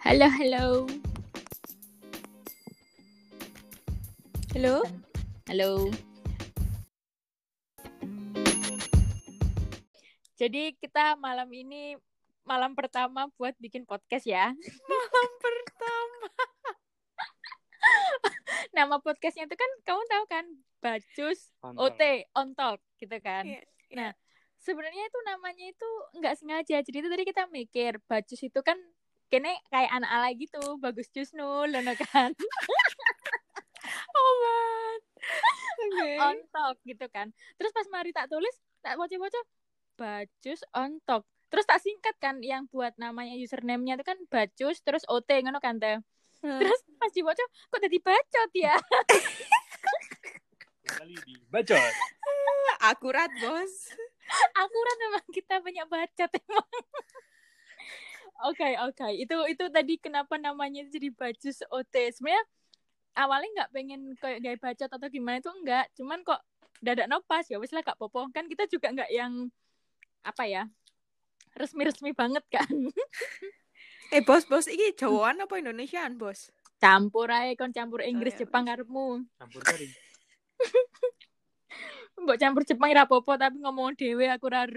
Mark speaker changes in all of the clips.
Speaker 1: Halo, halo.
Speaker 2: Halo?
Speaker 1: Halo. Jadi kita malam ini malam pertama buat bikin podcast ya.
Speaker 2: Malam pertama.
Speaker 1: Nama podcastnya itu kan kamu tahu kan? Bacus OT on talk gitu kan.
Speaker 2: Iya,
Speaker 1: Nah, sebenarnya itu namanya itu nggak sengaja. Jadi itu tadi kita mikir Bacus itu kan kene kayak anak ala gitu, bagus Jusnul, lono kan.
Speaker 2: Oh, man. Oke.
Speaker 1: on talk gitu kan. Terus pas mari tak tulis, tak baca-baca Bacus on talk. Terus tak singkat kan yang buat namanya username-nya itu kan Bacus terus OT ngono kan teh.
Speaker 2: Hmm.
Speaker 1: Terus pas dibaca kok jadi bacot ya.
Speaker 3: kali di bacot.
Speaker 2: Akurat, Bos.
Speaker 1: Akurat memang kita banyak bacot emang. Oke, oke. Itu itu tadi kenapa namanya jadi Bacus OT. Sebenarnya awalnya nggak pengen kayak gaya bacot atau gimana itu enggak. Cuman kok dadak nopas ya wis lah kak Popo. Kan kita juga nggak yang apa ya resmi-resmi banget kan.
Speaker 2: Eh, Bos, Bos, ini Jawaan apa Indonesiaan, Bos?
Speaker 1: campur aja kon campur Inggris
Speaker 2: ya,
Speaker 1: Jepang karepmu
Speaker 3: Campur kari.
Speaker 1: mbok campur Jepang ora apa-apa tapi ngomong dhewe aku ora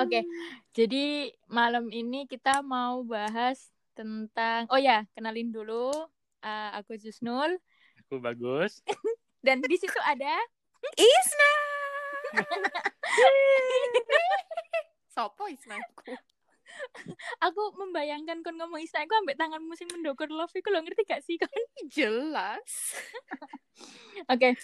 Speaker 1: Oke, jadi malam ini kita mau bahas tentang oh ya, kenalin dulu uh, aku Jusnul
Speaker 3: Aku bagus.
Speaker 1: dan di situ ada
Speaker 2: Isna. Sopo Isnaku?
Speaker 1: aku membayangkan kon ngomong Isna aku ambek tanganmu sing mendokur love iku lo ngerti gak sih kon?
Speaker 2: Jelas.
Speaker 1: Oke.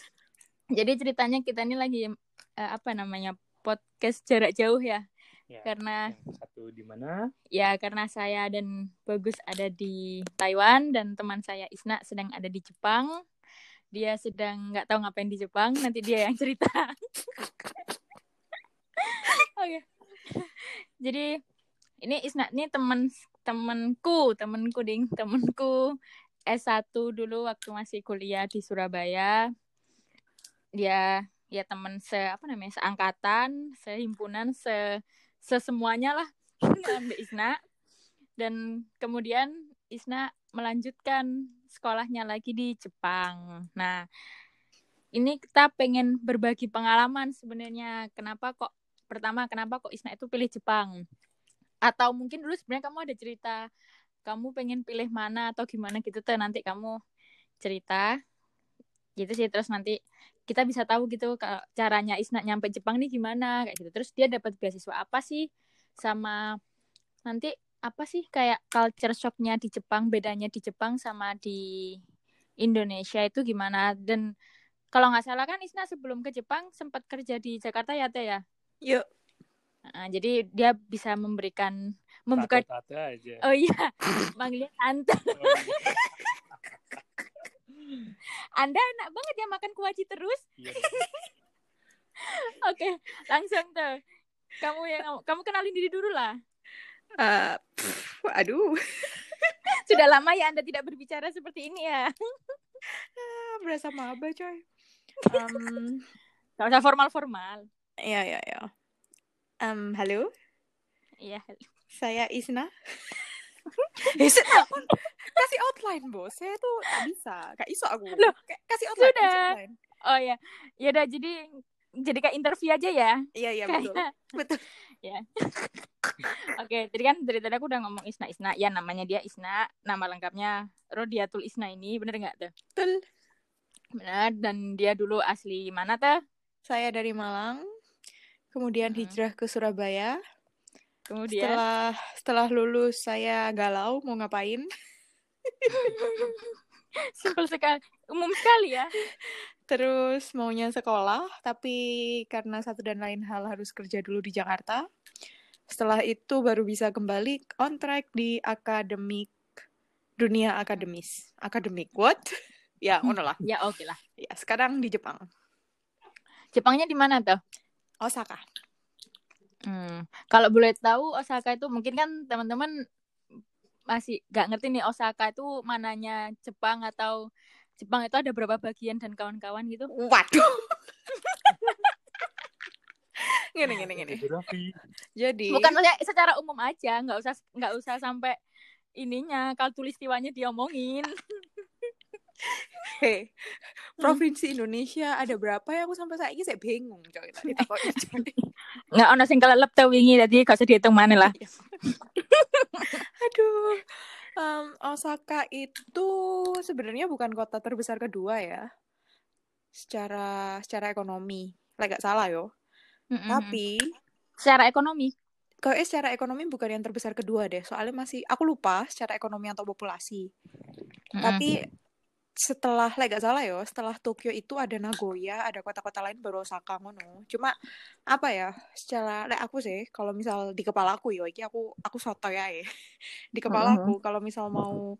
Speaker 1: Jadi ceritanya kita ini lagi uh, apa namanya? podcast jarak jauh ya.
Speaker 3: Ya,
Speaker 1: Karena
Speaker 3: yang satu di mana?
Speaker 1: Ya, karena saya dan Bagus ada di Taiwan dan teman saya Isna sedang ada di Jepang. Dia sedang nggak tahu ngapain di Jepang. Nanti dia yang cerita. Oke. Jadi ini Isna ini teman temanku, temanku ding, temanku S1 dulu waktu masih kuliah di Surabaya. Dia ya teman se apa namanya seangkatan, sehimpunan, se sesemuanya lah ambil Isna dan kemudian Isna melanjutkan sekolahnya lagi di Jepang. Nah, ini kita pengen berbagi pengalaman sebenarnya. Kenapa kok pertama kenapa kok Isna itu pilih Jepang? Atau mungkin dulu sebenarnya kamu ada cerita kamu pengen pilih mana atau gimana gitu tuh nanti kamu cerita gitu sih terus nanti kita bisa tahu gitu kalau caranya Isna nyampe Jepang nih gimana kayak gitu. Terus dia dapat beasiswa apa sih sama nanti apa sih kayak culture shocknya di Jepang bedanya di Jepang sama di Indonesia itu gimana dan kalau nggak salah kan Isna sebelum ke Jepang sempat kerja di Jakarta ya Teh ya.
Speaker 2: Yuk.
Speaker 1: Nah, jadi dia bisa memberikan membuka
Speaker 3: Tato-tato aja.
Speaker 1: oh iya manggilnya tante.
Speaker 3: Oh,
Speaker 1: Anda enak banget ya makan kuaci terus.
Speaker 3: iya.
Speaker 1: Oke, langsung tuh. Kamu yang kamu kenalin diri dulu lah.
Speaker 2: Eh, pff, aduh.
Speaker 1: Sudah lama ya Anda tidak berbicara seperti ini ya.
Speaker 2: Ah, Berasa maba, coy. Um,
Speaker 1: Gak usah formal-formal.
Speaker 2: ya, ya, ya. Um, halo,
Speaker 1: Iya.
Speaker 2: saya Isna. Eh, se- kasih outline, Bos. Saya tuh tak bisa. Gak iso aku.
Speaker 1: Loh,
Speaker 2: kasih outline,
Speaker 1: sudah.
Speaker 2: kasih outline.
Speaker 1: Oh ya. Ya udah jadi jadi kayak interview aja ya.
Speaker 2: Iya, iya, betul.
Speaker 1: Kayak-
Speaker 2: Betul.
Speaker 1: ya. Oke, tadi kan dari tadi aku udah ngomong Isna Isna. Ya namanya dia Isna, nama lengkapnya Rodiatul Isna ini, bener nggak tuh?
Speaker 2: Betul.
Speaker 1: Benar. Dan dia dulu asli mana tuh?
Speaker 2: Saya dari Malang, kemudian
Speaker 1: Hmm.
Speaker 2: hijrah ke Surabaya.
Speaker 1: Kemudian
Speaker 2: Setelah setelah lulus saya galau mau ngapain.
Speaker 1: simpel sekali, umum sekali ya.
Speaker 2: Terus maunya sekolah, tapi karena satu dan lain hal harus kerja dulu di Jakarta. Setelah itu baru bisa kembali on track di akademik dunia akademis. Akademik what? ya, ngono lah.
Speaker 1: Ya oke lah.
Speaker 2: Ya, sekarang di Jepang.
Speaker 1: Jepangnya di mana tuh?
Speaker 2: Osaka.
Speaker 1: Hmm. Kalau boleh tahu Osaka itu mungkin kan teman-teman masih gak ngerti nih Osaka itu mananya Jepang atau Jepang itu ada berapa bagian dan kawan-kawan gitu.
Speaker 2: Waduh. Ngene ngene.
Speaker 3: Geografi.
Speaker 2: Jadi
Speaker 1: Bukan maksudnya secara umum aja, nggak usah nggak usah sampai ininya kaltulistiwanya diomongin.
Speaker 2: Hei, provinsi Indonesia ada berapa ya? Aku sampai saat ini saya bingung coy. Tadi coy.
Speaker 1: Nggak ono sing kelelep tau wingi tadi gak usah dihitung mana lah.
Speaker 2: Aduh. Em, Osaka itu sebenarnya bukan kota terbesar kedua ya. Secara secara ekonomi. Lah gak salah yo.
Speaker 1: Mm-mm.
Speaker 2: Tapi
Speaker 1: secara ekonomi.
Speaker 2: kayaknya secara ekonomi bukan yang terbesar kedua deh. Soalnya masih aku lupa secara ekonomi atau populasi.
Speaker 1: Mm-mm.
Speaker 2: Tapi setelah lah gak salah yo, setelah Tokyo itu ada Nagoya, ada kota-kota lain baru Osaka ngono. Cuma apa ya, secara lek aku sih kalau misal di kepala aku yo, iki aku aku soto ya Di kepala
Speaker 1: Mhm.
Speaker 2: aku kalau misal mau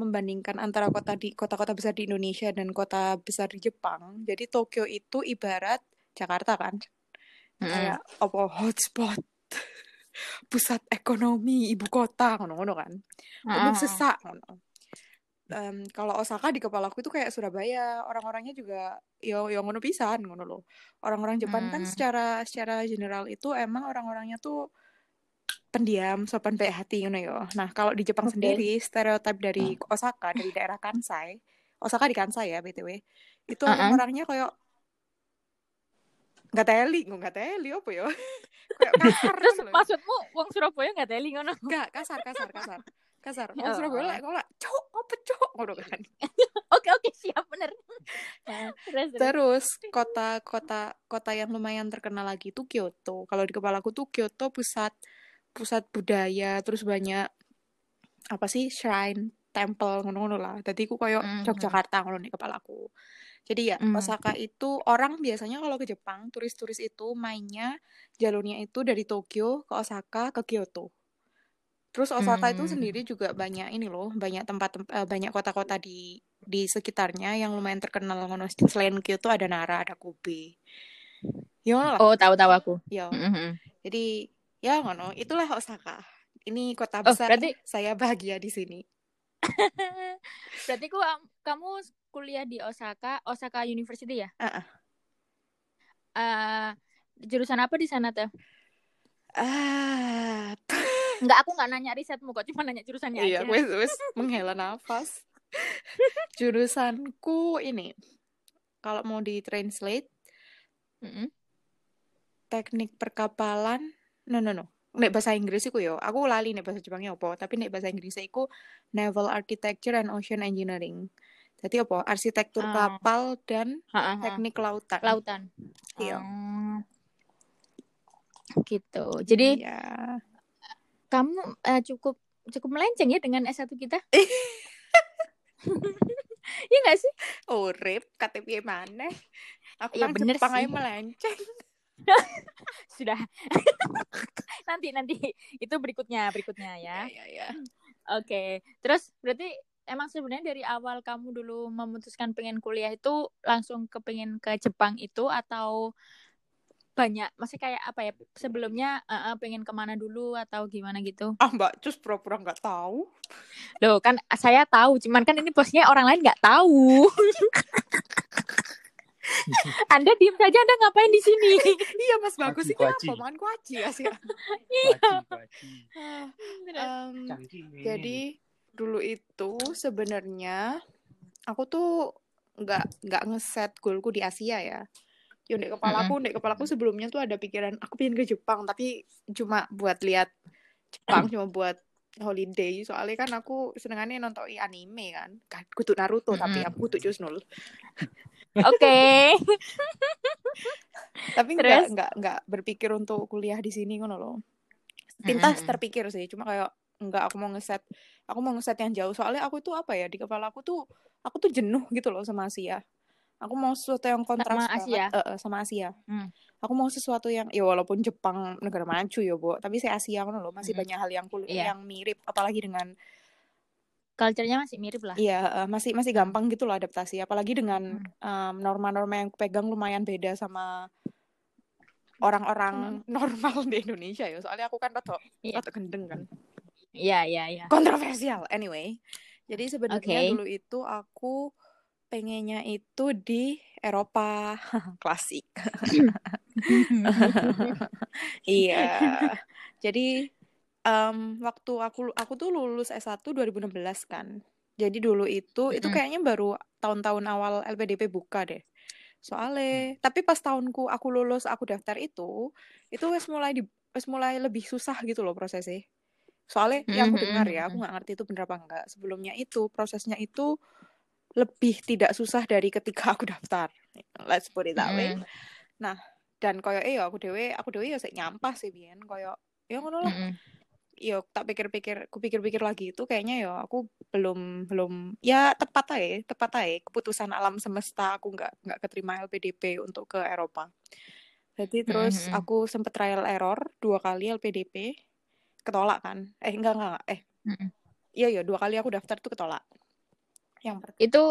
Speaker 2: membandingkan antara kota di kota-kota besar di Indonesia dan kota besar di Jepang, jadi Tokyo itu ibarat Jakarta kan.
Speaker 1: Mm-mm.
Speaker 2: Kayak apa hotspot pusat ekonomi ibu kota ngono-ngono kan
Speaker 1: Mm-mm.
Speaker 2: sesak ngono. Em, kalau Osaka di kepalaku itu kayak Surabaya, orang-orangnya juga yo yo ngono pisan ngono loh. Orang-orang Jepang kan
Speaker 1: Hmm.
Speaker 2: secara secara general itu emang orang-orangnya tuh pendiam, sopan baik hati ngono yo. Nah, kalau di Jepang
Speaker 1: Oke.
Speaker 2: sendiri stereotip dari Osaka dari daerah Kansai, Osaka di Kansai ya BTW. Itu
Speaker 1: Uh-uh.
Speaker 2: orang-orangnya kayak nggak teli, nggak teli apa ya? kayak kasar
Speaker 1: Terus
Speaker 2: loh.
Speaker 1: maksudmu wong Surabaya nggak teli ngono?
Speaker 2: Enggak, kasar, kasar, kasar. Kasar.
Speaker 1: Oh.
Speaker 2: Surabaya lah, lah, cok, apa cok, ngono kan.
Speaker 1: Oke oke siap bener.
Speaker 2: Nah,
Speaker 1: Terus, terus.
Speaker 2: Terus kota-kota kota yang lumayan terkenal lagi itu Kyoto. Kalau di kepalaku tuh Kyoto pusat pusat budaya, terus banyak apa sih shrine, temple ngono-ngono lah. Jadi aku koyo
Speaker 1: Mhm.
Speaker 2: Yogyakarta ngono di kepalaku. Jadi ya
Speaker 1: Hmm.
Speaker 2: Osaka itu orang biasanya kalau ke Jepang, turis-turis itu mainnya jalurnya itu dari Tokyo ke Osaka ke Kyoto. Terus Osaka itu
Speaker 1: Hmm.
Speaker 2: sendiri juga banyak ini loh, banyak tempat tem- eh, banyak kota-kota di di sekitarnya yang lumayan terkenal ngono. Selain Kyoto ada Nara, ada Kobe. Ya ngono lah.
Speaker 1: Oh tahu tahu aku.
Speaker 2: Ya.
Speaker 1: Mm-mm.
Speaker 2: Jadi ya ngono, itulah Osaka. Ini kota
Speaker 1: Oh,
Speaker 2: besar.
Speaker 1: berarti-
Speaker 2: Saya bahagia di sini.
Speaker 1: Berarti ku, kamu kuliah di Osaka, Osaka University ya?
Speaker 2: Ah, ah.
Speaker 1: Eh, jurusan apa di sana teh?
Speaker 2: Ah,
Speaker 1: Enggak, aku nggak nanya risetmu kok, cuma nanya jurusannya
Speaker 2: iya,
Speaker 1: aja.
Speaker 2: wes wes menghela nafas. Jurusanku ini, kalau mau di translate
Speaker 1: Mm-mm.
Speaker 2: teknik perkapalan, no no no, nek bahasa Inggris iku yo, aku lali nek bahasa Jepangnya apa, tapi nek bahasa Inggris iku naval architecture and ocean engineering. Jadi apa? Arsitektur
Speaker 1: Ah.
Speaker 2: kapal dan
Speaker 1: Ha-ha, ha.
Speaker 2: teknik lautan.
Speaker 1: Lautan.
Speaker 2: Iya.
Speaker 1: Oh. Gitu. Jadi
Speaker 2: Iya.
Speaker 1: Kamu eh, cukup cukup melenceng ya dengan S1 kita? Iya nggak sih?
Speaker 2: Urip KTP mana? Aku
Speaker 1: Iya,
Speaker 2: kan
Speaker 1: bener
Speaker 2: Jepang
Speaker 1: sih.
Speaker 2: aja melenceng.
Speaker 1: Sudah. nanti nanti itu berikutnya berikutnya ya.
Speaker 2: Iya, iya.
Speaker 1: Oke. Terus berarti emang sebenarnya dari awal kamu dulu memutuskan pengen kuliah itu langsung kepengen ke Jepang itu atau banyak masih kayak apa ya sebelumnya eh, eh, pengen ke mana dulu atau gimana gitu
Speaker 2: Ah, Mbak Cus pura-pura nggak tahu.
Speaker 1: loh kan saya tahu cuman kan ini posnya orang lain nggak tahu Anda diem saja Anda ngapain di sini
Speaker 2: iya, Mas Bagus ini apa?
Speaker 3: kuaci.
Speaker 2: Makan kuaci ya sih.
Speaker 3: Nih.
Speaker 2: jadi dulu itu sebenarnya aku tuh nggak nggak ngeset goalku di Asia ya. Yo di kepalaku, di kepalaku sebelumnya tuh ada pikiran aku pengen ke Jepang tapi cuma buat lihat Jepang cuma buat holiday. Soalnya kan aku senengannya nonton anime kan. Kan kutu Naruto tapi
Speaker 1: Mm-mm.
Speaker 2: aku kutu Jusnul
Speaker 1: oke.
Speaker 2: Tapi nggak
Speaker 1: Terus?
Speaker 2: nggak nggak berpikir untuk kuliah di sini ngono loh. Pintas
Speaker 1: Mm-mm.
Speaker 2: terpikir sih cuma kayak nggak aku mau ngeset aku mau ngeset yang jauh. Soalnya aku tuh apa ya di kepala aku tuh aku tuh jenuh gitu loh sama Asia aku mau sesuatu yang kontras
Speaker 1: Sama Asia?
Speaker 2: banget eh, sama Asia
Speaker 1: Hmm.
Speaker 2: aku mau sesuatu yang ya walaupun Jepang negara maju ya bu tapi saya Asia ngono loh masih
Speaker 1: Mm-mm.
Speaker 2: banyak hal yang
Speaker 1: Iya.
Speaker 2: yang mirip apalagi dengan
Speaker 1: culture-nya masih mirip lah
Speaker 2: Iya, eh, masih masih gampang gitu loh adaptasi. Apalagi dengan
Speaker 1: Hmm.
Speaker 2: em, norma-norma yang pegang lumayan beda sama orang-orang normal di Indonesia ya. Soalnya aku kan rada
Speaker 1: Iya.
Speaker 2: rada gendeng kan.
Speaker 1: iya iya iya
Speaker 2: Kontroversial. Anyway, jadi sebenarnya
Speaker 1: Oke.
Speaker 2: dulu itu aku pengennya itu di Eropa klasik. Iya. Jadi em, waktu aku aku tuh lulus S1 2016 kan. Jadi dulu itu itu
Speaker 1: Mm-mm.
Speaker 2: kayaknya baru tahun-tahun awal LPDP buka deh. Soalnya tapi pas tahunku aku lulus aku daftar itu itu wes mulai di wes mulai lebih susah gitu loh prosesnya. Soalnya yang aku dengar ya, aku
Speaker 1: Mm-mm.
Speaker 2: nggak ngerti itu bener apa enggak. Sebelumnya itu prosesnya itu lebih tidak susah dari ketika aku daftar. Let's put it that way.
Speaker 1: Mm-mm.
Speaker 2: Dan koyo eh aku dewe, aku dewe ya sik nyampah sih biyen koyo ya ngono lah.
Speaker 1: Mm-mm.
Speaker 2: Yo tak pikir-pikir, aku pikir-pikir lagi itu kayaknya ya aku belum belum ya tepat aja, tepat aja keputusan alam semesta aku nggak nggak keterima LPDP untuk ke Eropa. Jadi terus
Speaker 1: Mm-mm.
Speaker 2: aku sempet trial error dua kali LPDP ketolak kan? Eh enggak enggak, enggak. eh
Speaker 1: Mm-mm.
Speaker 2: iya iya dua kali aku daftar tuh ketolak. Yang pertama
Speaker 1: Itu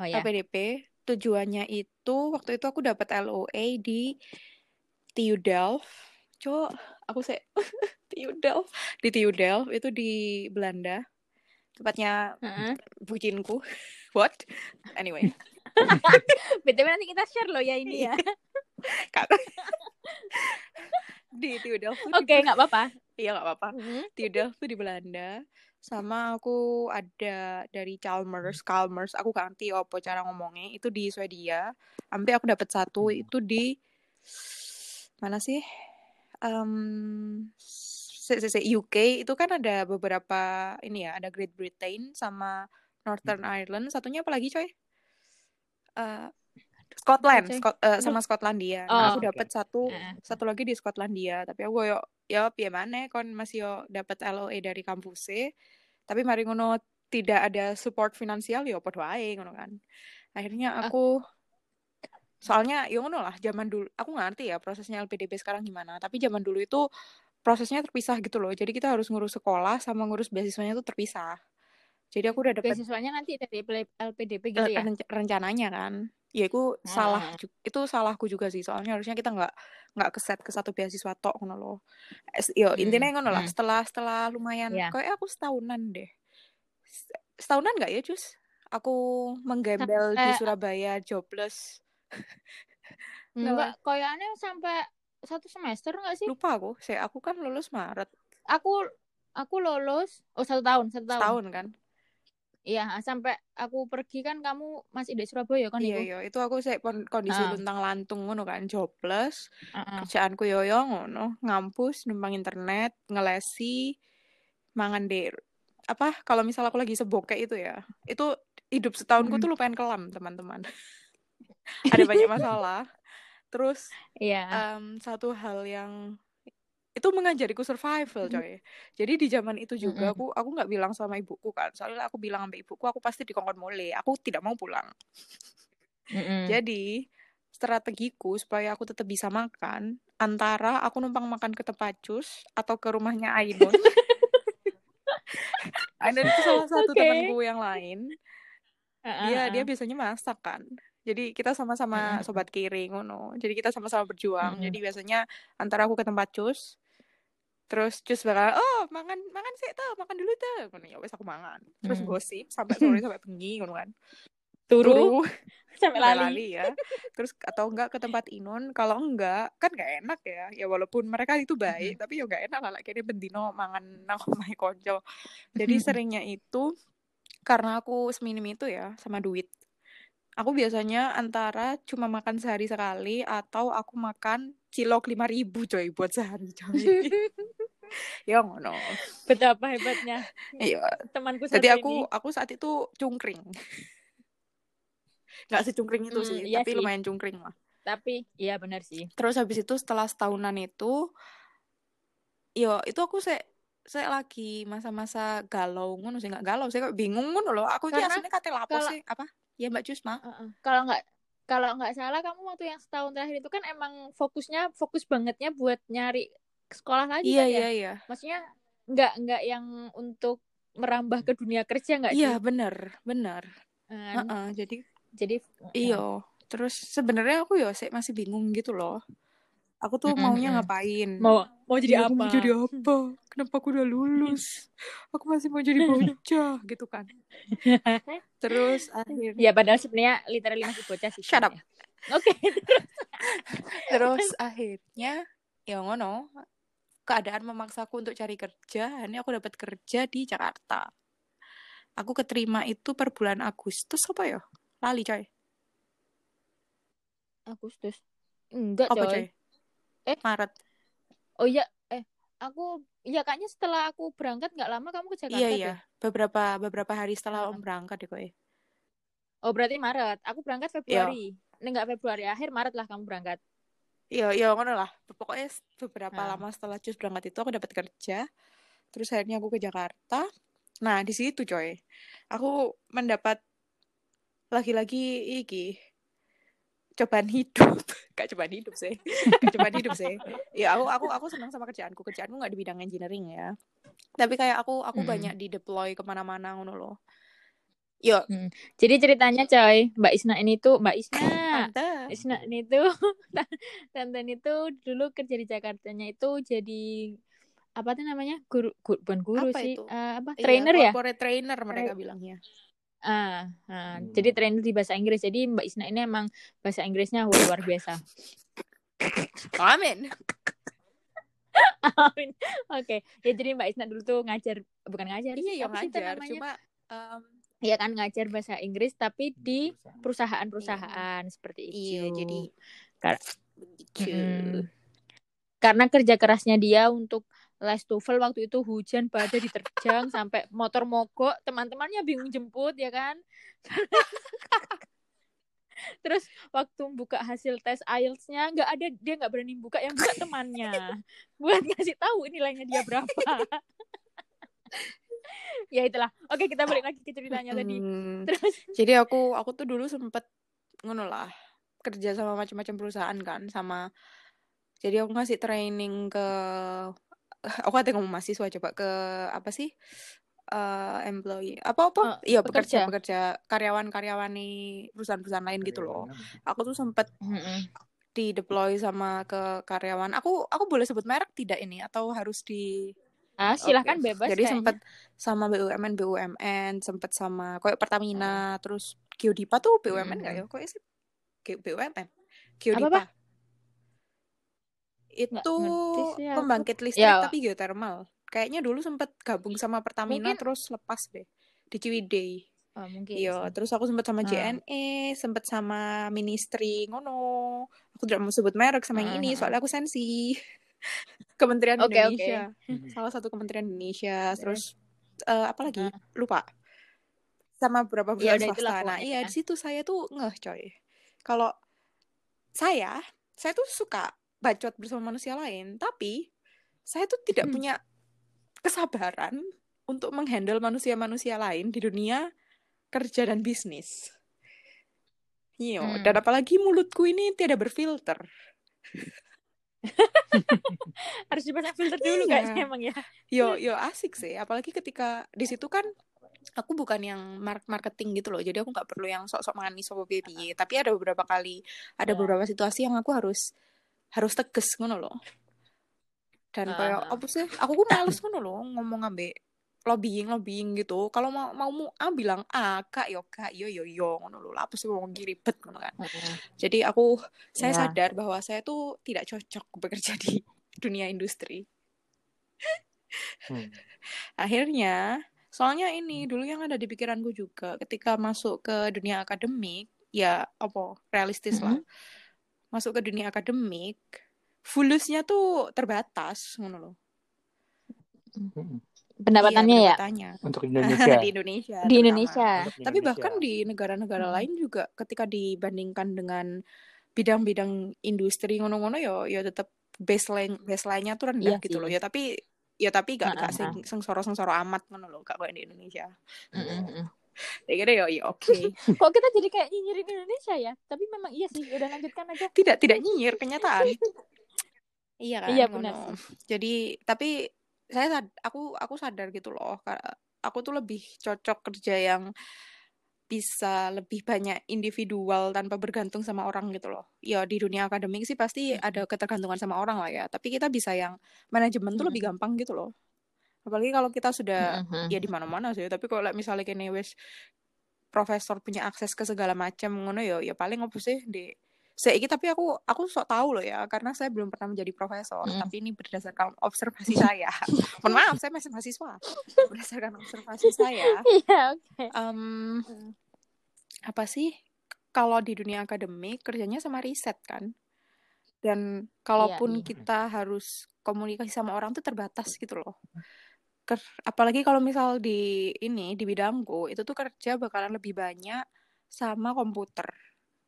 Speaker 1: oh ya.
Speaker 2: LPDP tujuannya itu waktu itu aku dapat LOA di TU Delft. Cuk, aku sih TU Delft di TU Delft itu di Belanda. Tepatnya
Speaker 1: Heeh.
Speaker 2: bucinku. What? Anyway,
Speaker 1: BTW nanti kita share loh ya ini ya.
Speaker 2: Di TU Delft
Speaker 1: Oke, nggak apa-apa.
Speaker 2: Iya nggak apa-apa.
Speaker 1: Mm-mm.
Speaker 2: TU Delft tuh di Belanda. Sama aku ada dari Chalmers, Chalmers. Aku gak ngerti apa cara ngomongnya. Itu di Swedia. Sampai aku dapat satu itu di mana sih? Se- UK itu kan ada beberapa ini ya, ada Great Britain sama Northern Ireland. Satunya apa lagi, coy? Eh, Scotland? Scot- eh, sama Skotlandia. Nah,
Speaker 1: Oh.
Speaker 2: aku dapat satu
Speaker 1: Heeh.
Speaker 2: satu lagi di Skotlandia, tapi aku yo ya piye maneh kon masih yo dapat LOA dari kampusnya. Tapi mari ngono tidak ada support finansial yo padha wae ngono kan. Akhirnya
Speaker 1: Ah.
Speaker 2: aku soalnya yo ngono lah zaman dulu aku ngerti ya prosesnya LPDP sekarang gimana, tapi zaman dulu itu prosesnya terpisah gitu loh. Jadi kita harus ngurus sekolah sama ngurus beasiswanya tuh terpisah. Jadi aku udah dapat
Speaker 1: Beasiswanya nanti dari LPDP gitu ya.
Speaker 2: renc- rencananya kan ya itu salah
Speaker 1: Hmm.
Speaker 2: ju- itu salahku juga sih soalnya harusnya kita nggak nggak keset ke satu beasiswa tok ngono loh yo
Speaker 1: Hmm,
Speaker 2: intinya ngono lah
Speaker 1: hmm.
Speaker 2: setelah setelah lumayan
Speaker 1: Ya.
Speaker 2: kayak aku setahunan deh setahunan nggak ya cus aku menggembel di Surabaya jobless
Speaker 1: Enggak, koyannya sampai satu semester nggak sih?
Speaker 2: lupa aku saya aku kan lulus Maret
Speaker 1: Aku aku lulus oh satu tahun satu tahun.
Speaker 2: setahun kan
Speaker 1: Iya sampai aku pergi kan kamu masih di Surabaya kan
Speaker 2: iya iya itu aku saya kondisi luntang lantung ngono kan jobless
Speaker 1: Heeh.
Speaker 2: kerjaanku yoyo ngono ngampus numpang internet ngelesi mangan di apa kalau misal aku lagi sebokek itu ya itu hidup setahunku
Speaker 1: Mm.
Speaker 2: tuh lumayan kelam teman-teman ada banyak masalah terus
Speaker 1: Iya.
Speaker 2: em, satu hal yang itu mengajariku survival coy jadi di zaman itu juga aku aku nggak bilang sama ibuku kan soalnya aku bilang sama ibuku aku pasti dikongkon mule aku tidak mau pulang jadi strategiku supaya aku tetap bisa makan antara aku numpang makan ke tempat cus atau ke rumahnya Ainun. Ainun itu salah satu
Speaker 1: Oke.
Speaker 2: temanku yang lain.
Speaker 1: Heeh,
Speaker 2: Dia dia biasanya masak kan. Jadi kita sama-sama sobat kiri ngono. Jadi kita sama-sama berjuang.
Speaker 1: Mm-mm.
Speaker 2: Jadi biasanya antara aku ke tempat cus terus cus bakal oh makan makan sih tuh makan dulu tuh ngono ya wes aku mangan. Terus
Speaker 1: Mm.
Speaker 2: gosip sampai sore sampai bengi ngono kan.
Speaker 1: Turu.
Speaker 2: Turu.
Speaker 1: Sampai lali.
Speaker 2: lali ya. Terus atau enggak ke tempat Inun kalau enggak kan gak enak ya. Ya walaupun mereka itu baik tapi ya gak enak lah kayaknya bendino mangan nang omahe konco. Jadi seringnya itu karena aku seminim itu ya sama duit aku biasanya antara cuma makan sehari sekali atau aku makan cilok lima ribu coy buat sehari coy. Ya ngono.
Speaker 1: Betapa hebatnya
Speaker 2: iya.
Speaker 1: temanku satu
Speaker 2: jadi aku
Speaker 1: ini.
Speaker 2: aku saat itu cungkring. Nggak secungkring itu
Speaker 1: Hmm,
Speaker 2: sih
Speaker 1: iya
Speaker 2: tapi
Speaker 1: sih.
Speaker 2: lumayan cungkring lah.
Speaker 1: Tapi iya benar sih.
Speaker 2: Terus habis itu setelah setahunan itu, yo itu aku se saya lagi masa-masa galau ngono sih nggak galau saya kok bingung ngono loh. Aku ini
Speaker 1: Karena
Speaker 2: aslinya kate lapo sih apa ya mbak Jusma
Speaker 1: Heeh. Kalau nggak kalau nggak salah kamu waktu yang setahun terakhir itu kan emang fokusnya fokus bangetnya buat nyari sekolah lagi
Speaker 2: iya
Speaker 1: kan ya?
Speaker 2: iya iya
Speaker 1: Maksudnya nggak nggak yang untuk merambah ke dunia kerja nggak
Speaker 2: iya
Speaker 1: sih?
Speaker 2: bener bener
Speaker 1: Eh,
Speaker 2: Heeh, jadi
Speaker 1: Jadi
Speaker 2: iyo terus sebenarnya aku ya sih masih bingung gitu loh aku tuh maunya ngapain
Speaker 1: mau mau jadi
Speaker 2: aku
Speaker 1: apa?
Speaker 2: mau jadi apa kenapa aku udah lulus aku masih mau jadi bocah gitu kan terus akhirnya
Speaker 1: Ya padahal sebenarnya literally masih bocah sih.
Speaker 2: Shut up.
Speaker 1: Oke.
Speaker 2: terus akhirnya ya ngono keadaan memaksaku untuk cari kerja ini aku dapat kerja di Jakarta aku keterima itu per bulan Agustus apa ya lali coy
Speaker 1: Agustus. Enggak,
Speaker 2: apa
Speaker 1: coy.
Speaker 2: coy
Speaker 1: Eh.
Speaker 2: Maret
Speaker 1: Oh iya, eh aku ya kayaknya setelah aku berangkat nggak lama kamu ke Jakarta
Speaker 2: iya iya beberapa beberapa hari setelah om berangkat deh kok
Speaker 1: Oh berarti Maret. Aku berangkat
Speaker 2: Iya.
Speaker 1: Februari. Ini enggak Februari akhir Maret lah kamu berangkat.
Speaker 2: Iya, iya ngono lah. Pokoknya beberapa
Speaker 1: Nah.
Speaker 2: lama setelah cus berangkat itu aku dapat kerja. Terus akhirnya aku ke Jakarta. Nah, di situ coy. Aku mendapat lagi-lagi iki cobaan hidup. Gak cobaan hidup sih. Gak cobaan hidup sih. Ya aku aku aku senang sama kerjaanku. Kerjaanku nggak di bidang engineering ya. Tapi kayak aku aku
Speaker 1: Mm-mm.
Speaker 2: banyak di deploy ke mana-mana ngono loh. Yo,
Speaker 1: Jadi ceritanya coy, Mbak Isna ini tuh Mbak Isna.
Speaker 2: tante.
Speaker 1: Isna ini tuh tante ini tuh dulu kerja di Jakartanya itu jadi apa tuh namanya guru, gu- bukan guru
Speaker 2: Apa
Speaker 1: sih
Speaker 2: itu?
Speaker 1: Eh, apa
Speaker 2: Iya,
Speaker 1: trainer ya
Speaker 2: corporate trainer mereka bilangnya.
Speaker 1: Ah, ah,
Speaker 3: Hmm.
Speaker 1: jadi trainer di bahasa Inggris jadi Mbak Isna ini emang bahasa Inggrisnya luar biasa
Speaker 2: Amin.
Speaker 1: Amin. Oke, ya jadi Mbak Isna dulu tuh ngajar, bukan ngajar
Speaker 2: Iya, ya ngajar.
Speaker 1: namanya?
Speaker 2: Cuma em,
Speaker 1: Iya kan ngajar bahasa Inggris tapi di perusahaan-perusahaan seperti itu.
Speaker 2: iya jadi
Speaker 1: Kar-
Speaker 2: begitu.
Speaker 1: Mm-mm. Karena kerja kerasnya dia untuk les TOEFL waktu itu hujan badai diterjang sampai motor mogok, teman-temannya bingung jemput ya kan. Terus waktu buka hasil tes IELTS-nya nggak ada dia nggak berani buka yang buka temannya buat ngasih tahu nilainya dia berapa. ya itulah. Oke kita balik lagi ke ceritanya tadi. Terus
Speaker 2: Jadi aku aku tuh dulu sempet ngono lah kerja sama macam-macam perusahaan kan sama jadi aku ngasih training ke aku kata ngomong mahasiswa coba ke apa sih eh employee apa apa
Speaker 1: Eh,
Speaker 2: iya pekerja
Speaker 1: pekerja.
Speaker 2: karyawan-karyawan nih perusahaan-perusahaan lain gitu loh aku tuh sempet
Speaker 1: Mm-mm.
Speaker 2: di deploy sama ke karyawan aku aku boleh sebut merek tidak ini atau harus di
Speaker 1: ah silahkan
Speaker 2: Oke.
Speaker 1: bebas
Speaker 2: Jadi
Speaker 1: kayaknya.
Speaker 2: sempet sama BUMN BUMN, sempet sama kayak Pertamina, terus Geodipa tuh BUMN nggak ya? Kok sih BUMN? Geodipa. Itu pembangkit listrik
Speaker 1: Ya.
Speaker 2: tapi geothermal. Kayaknya dulu sempet gabung sama Pertamina
Speaker 1: Mungkin-
Speaker 2: terus lepas deh di Ciwidey.
Speaker 1: Oh, mungkin
Speaker 2: Iya, terus aku sempet sama
Speaker 1: Ah.
Speaker 2: JNE, sempet sama Ministry ngono. Aku tidak mau sebut merek sama yang ini,
Speaker 1: ah,
Speaker 2: soalnya aku sensi. Kementerian
Speaker 1: oke.
Speaker 2: Indonesia. Salah satu Kementerian Indonesia, terus eh, apa lagi?
Speaker 1: Ah.
Speaker 2: Lupa. Sama beberapa
Speaker 1: Ya
Speaker 2: perusahaan
Speaker 1: udah, itulah
Speaker 2: swasta. Nah, iya di situ saya tuh ngeh, coy. Kalau saya, saya tuh suka bacot bersama manusia lain, tapi saya tuh tidak
Speaker 1: Hmm.
Speaker 2: punya kesabaran untuk menghandle manusia-manusia lain di dunia kerja dan bisnis. Iya,
Speaker 1: Hmm.
Speaker 2: dan apalagi mulutku ini tidak berfilter.
Speaker 1: Harus dipasang filter dulu
Speaker 2: Iya.
Speaker 1: kayaknya emang ya.
Speaker 2: Yo, yo asik sih. Apalagi ketika di situ kan aku bukan yang mar- marketing gitu loh. Jadi aku nggak perlu yang sok-sok manis sama baby. Tapi ada beberapa kali, ada beberapa situasi yang aku harus harus tegas ngono loh. Dan
Speaker 1: Ah,
Speaker 2: kayak
Speaker 1: ah.
Speaker 2: apa sih? Aku ku males ngono loh ngomong ambek lobbying lobbying gitu. Kalau mau mau mu A bilang A, kak yo kak yo yo yo ngono loh. Lah, Apa sih ngomong ribet ngono kan. Jadi aku saya
Speaker 1: Ya.
Speaker 2: sadar bahwa saya tuh tidak cocok bekerja di dunia industri.
Speaker 3: Hmm.
Speaker 2: Akhirnya, soalnya ini dulu yang ada di pikiranku juga ketika masuk ke dunia akademik, ya apa realistis lah. Masuk ke dunia akademik, fulusnya tuh terbatas ngono loh.
Speaker 1: Pendapatannya
Speaker 2: Iya,
Speaker 1: ya.
Speaker 3: Untuk Indonesia.
Speaker 2: di Indonesia.
Speaker 1: Di
Speaker 2: terutama.
Speaker 1: Indonesia.
Speaker 3: Untuk
Speaker 2: Tapi bahkan di negara-negara
Speaker 1: Hmm.
Speaker 2: lain juga ketika dibandingkan dengan bidang-bidang industri ngono-ngono ya ya tetap baseline baseline-nya tuh rendah
Speaker 1: Iya
Speaker 2: gitu
Speaker 1: sih.
Speaker 2: loh. Ya tapi ya tapi gak,
Speaker 1: Ah,
Speaker 2: gak
Speaker 1: ah,
Speaker 2: sing, sengsoro-sengsoro amat ngono loh gak kayak di Indonesia.
Speaker 1: Mm-mm.
Speaker 2: Ya gitu ya, ya oke.
Speaker 1: Kok kita jadi kayak nyinyirin Indonesia ya? Tapi memang iya sih. Udah lanjutkan aja.
Speaker 2: tidak tidak nyinyir kenyataan. iya kan?
Speaker 1: Iya, benar
Speaker 2: Jadi tapi saya sad- aku aku sadar gitu loh. Aku tuh lebih cocok kerja yang bisa lebih banyak individual tanpa bergantung sama orang gitu loh. Ya di dunia akademik sih pasti
Speaker 1: Mm-mm.
Speaker 2: ada ketergantungan sama orang lah ya. Tapi kita bisa yang manajemen tuh lebih
Speaker 1: Mm-mm.
Speaker 2: gampang gitu loh. Apalagi kalau kita sudah
Speaker 1: Mm-mm.
Speaker 2: ya di mana-mana sih. Tapi kalau misalnya kene wes profesor punya akses ke segala macam ngono ya ya paling apa sih di Seiki tapi aku aku sok tahu loh ya karena saya belum pernah menjadi profesor
Speaker 1: Mm.
Speaker 2: tapi ini berdasarkan observasi saya mohon maaf saya masih mahasiswa berdasarkan observasi saya
Speaker 1: Iya, oke.
Speaker 2: em,
Speaker 1: Mm.
Speaker 2: apa sih kalau di dunia akademik kerjanya sama riset kan dan kalaupun
Speaker 1: iya.
Speaker 2: kita harus komunikasi sama orang tuh terbatas gitu loh Ker- apalagi kalau misal di ini di bidangku itu tuh kerja bakalan lebih banyak sama komputer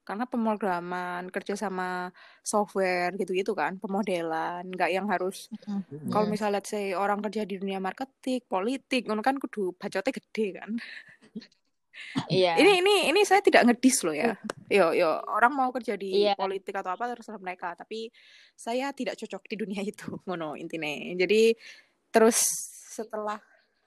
Speaker 2: karena pemrograman kerja sama software gitu-gitu kan pemodelan nggak yang harus
Speaker 1: Mm.
Speaker 2: kalau
Speaker 1: Mm.
Speaker 2: misalnya let's say orang kerja di dunia marketing politik ngono kan kudu bacotnya gede kan
Speaker 1: Iya.
Speaker 2: ini ini ini saya tidak ngedis loh ya yo yo orang mau kerja di
Speaker 1: Iya.
Speaker 2: politik atau apa terserah mereka tapi saya tidak cocok di dunia itu ngono intinya jadi terus setelah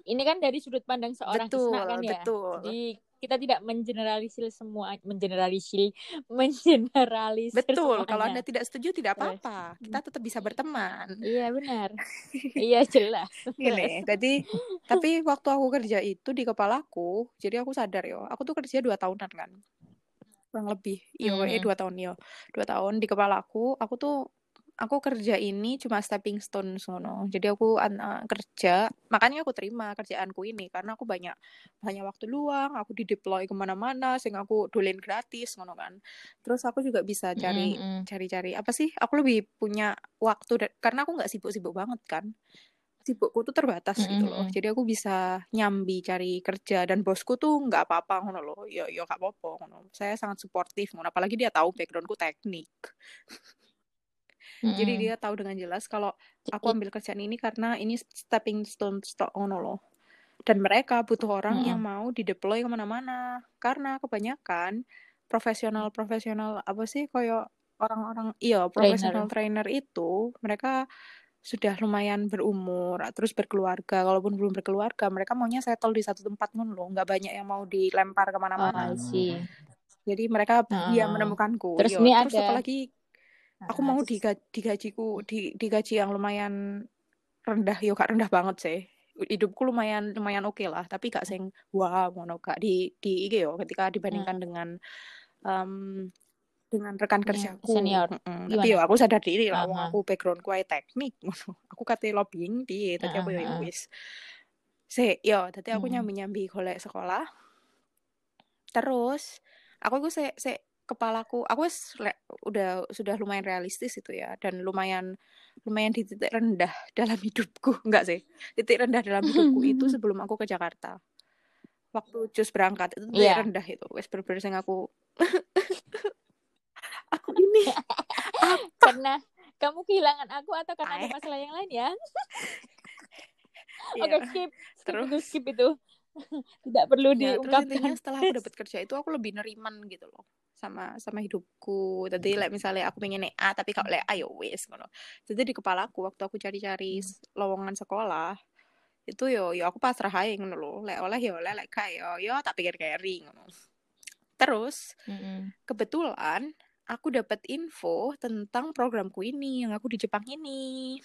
Speaker 1: Ini kan dari sudut pandang seorang
Speaker 2: betul
Speaker 1: Isna kan ya.
Speaker 2: betul
Speaker 1: Jadi kita tidak mengeneralisir semua, mengeneralisir, mengeneralisir
Speaker 2: betul kalau
Speaker 1: semuanya.
Speaker 2: anda tidak setuju tidak apa-apa kita tetap bisa berteman
Speaker 1: Iya benar. iya jelas.
Speaker 2: gini jadi tapi waktu aku kerja itu di kepalaku jadi aku sadar yo aku tuh kerja dua tahunan kan kurang lebih iya
Speaker 1: Hmm.
Speaker 2: dua tahun yo dua tahun di kepalaku aku tuh aku kerja ini cuma stepping stone sono. Jadi aku uh, kerja makanya aku terima kerjaanku ini karena aku banyak banyak waktu luang aku di deploy ke mana-mana sehingga aku dolen gratis ngono kan. Terus aku juga bisa cari
Speaker 1: Mm, mm.
Speaker 2: cari-cari apa sih aku lebih punya waktu karena aku nggak sibuk-sibuk banget kan. Sibukku tuh terbatas
Speaker 1: Mm,
Speaker 2: gitu
Speaker 1: mm,
Speaker 2: loh.
Speaker 1: mm.
Speaker 2: jadi aku bisa nyambi cari kerja dan bosku tuh nggak apa-apa ngono loh. Ya ya nggak apa-apa ngono. Saya sangat suportif ngono. Apalagi dia tahu backgroundku teknik jadi
Speaker 1: Mm-mm.
Speaker 2: dia tahu dengan jelas kalau aku
Speaker 1: Jadi-
Speaker 2: ambil kerjaan ini karena ini stepping stone stock ngono loh dan mereka butuh orang yang
Speaker 1: Mm-mm.
Speaker 2: mau dideploy ke mana-mana karena kebanyakan profesional-profesional apa sih kayak orang-orang iya profesional trainer itu mereka sudah lumayan berumur terus berkeluarga kalaupun belum berkeluarga mereka maunya settle di satu tempat ngono loh nggak banyak yang mau dilempar
Speaker 1: Oh,
Speaker 2: ke mana-mana
Speaker 1: I see.
Speaker 2: jadi mereka dia
Speaker 1: Heeh.
Speaker 2: menemukanku
Speaker 1: Terus
Speaker 2: Iya,
Speaker 1: ini
Speaker 2: terus
Speaker 1: ada-
Speaker 2: apalagi aku mau
Speaker 1: terus-
Speaker 2: diga- digajiku di digaji yang lumayan rendah yo gak rendah banget sih hidupku lumayan lumayan oke lah tapi gak sing wah ngono gak di di iki yo ketika dibandingkan dengan em, dengan rekan kerjaku
Speaker 1: senior.
Speaker 2: Mm-mm.
Speaker 1: Gimana?
Speaker 2: tapi yo aku sadar diri lah wong
Speaker 1: Aha.
Speaker 2: aku backgroundku ae teknik aku kate lobbying piye tadi aku yo wis se yo tadi aku
Speaker 1: Mm-mm.
Speaker 2: nyambi-nyambi golek sekolah terus aku iku se se kepalaku aku udah sudah lumayan realistis itu ya dan lumayan lumayan di titik rendah dalam hidupku enggak sih titik rendah dalam hidupku itu sebelum aku ke Jakarta waktu jus berangkat itu titik
Speaker 1: Iya.
Speaker 2: rendah itu bener-bener sing aku aku ini
Speaker 1: Karena kamu kehilangan aku atau karena ada masalah yang lain ya?
Speaker 2: Iya.
Speaker 1: Oke, skip. Skip
Speaker 2: Terus?
Speaker 1: itu, skip itu. Tidak perlu
Speaker 2: Ya, terus
Speaker 1: diungkapkan.
Speaker 2: setelah aku dapat kerja itu aku lebih neriman gitu loh sama sama hidupku. Tadi like misalnya aku pengen naik A tapi kalau lek ayo wis ngono. Jadi di kepalaku waktu aku cari-cari s- lowongan sekolah itu yo yo aku pasrah aja ngono loh. Lek oleh yo oleh lek gak yo yo tak pikir keri ngono. Terus
Speaker 1: Mm-mm.
Speaker 2: kebetulan aku dapat info tentang programku ini yang aku di Jepang ini.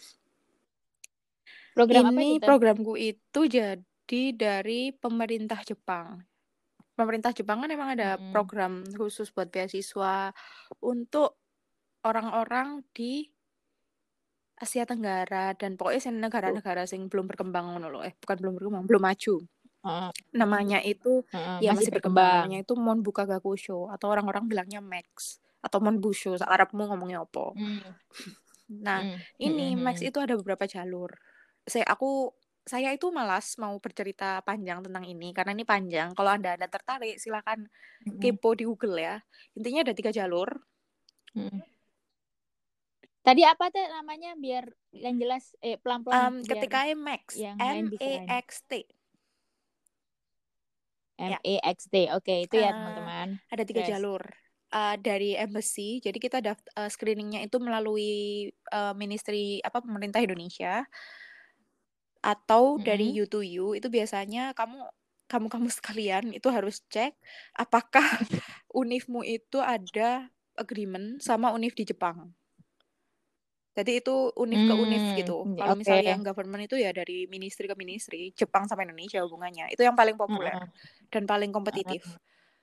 Speaker 1: Program apa
Speaker 2: ini
Speaker 1: gitu?
Speaker 2: programku itu jadi dari pemerintah Jepang. Pemerintah Jepang kan emang ada
Speaker 1: Mm-mm.
Speaker 2: program khusus buat beasiswa untuk orang-orang di Asia Tenggara dan pokoknya negara-negara sing belum berkembang ngono loh. Eh, bukan belum berkembang, belum maju.
Speaker 1: Heeh,
Speaker 2: Namanya itu
Speaker 1: heeh,
Speaker 2: ya
Speaker 1: masih
Speaker 2: masih, berkembang. Namanya itu Mon Buka Gakusho atau orang-orang bilangnya Max atau Mon Busho. Arabmu ngomongnya apa?
Speaker 1: Mm,
Speaker 2: Nah,
Speaker 1: mm,
Speaker 2: ini
Speaker 1: mm, mm,
Speaker 2: Max
Speaker 1: mm.
Speaker 2: itu ada beberapa jalur. Saya aku saya itu malas mau bercerita panjang tentang ini karena ini panjang. Kalau Anda ada tertarik silakan
Speaker 1: Mm-mm.
Speaker 2: kepo di Google ya. Intinya ada tiga jalur.
Speaker 1: Mm-mm. Tadi apa tuh namanya biar yang jelas eh
Speaker 2: Um,
Speaker 1: pelan-pelan biar
Speaker 2: ketika Max
Speaker 1: yang
Speaker 2: M
Speaker 1: bisa
Speaker 2: E. X T
Speaker 1: M
Speaker 2: ya.
Speaker 1: E X T. Oke, itu ya
Speaker 2: Eh,
Speaker 1: teman-teman.
Speaker 2: ada tiga
Speaker 1: Yes.
Speaker 2: jalur. Uh, dari embassy, jadi kita daft uh, screeningnya itu melalui uh, ministry apa pemerintah Indonesia atau dari
Speaker 1: Mm-mm.
Speaker 2: U to U itu biasanya kamu kamu kamu sekalian itu harus cek apakah univmu itu ada agreement sama univ di Jepang. Jadi itu univ ke univ
Speaker 1: Hmm,
Speaker 2: gitu.
Speaker 1: ya,
Speaker 2: Kalau misalnya
Speaker 1: oke.
Speaker 2: yang government itu ya dari ministry ke ministry, Jepang sama Indonesia hubungannya. Itu yang paling populer
Speaker 1: Heeh,
Speaker 2: dan paling kompetitif.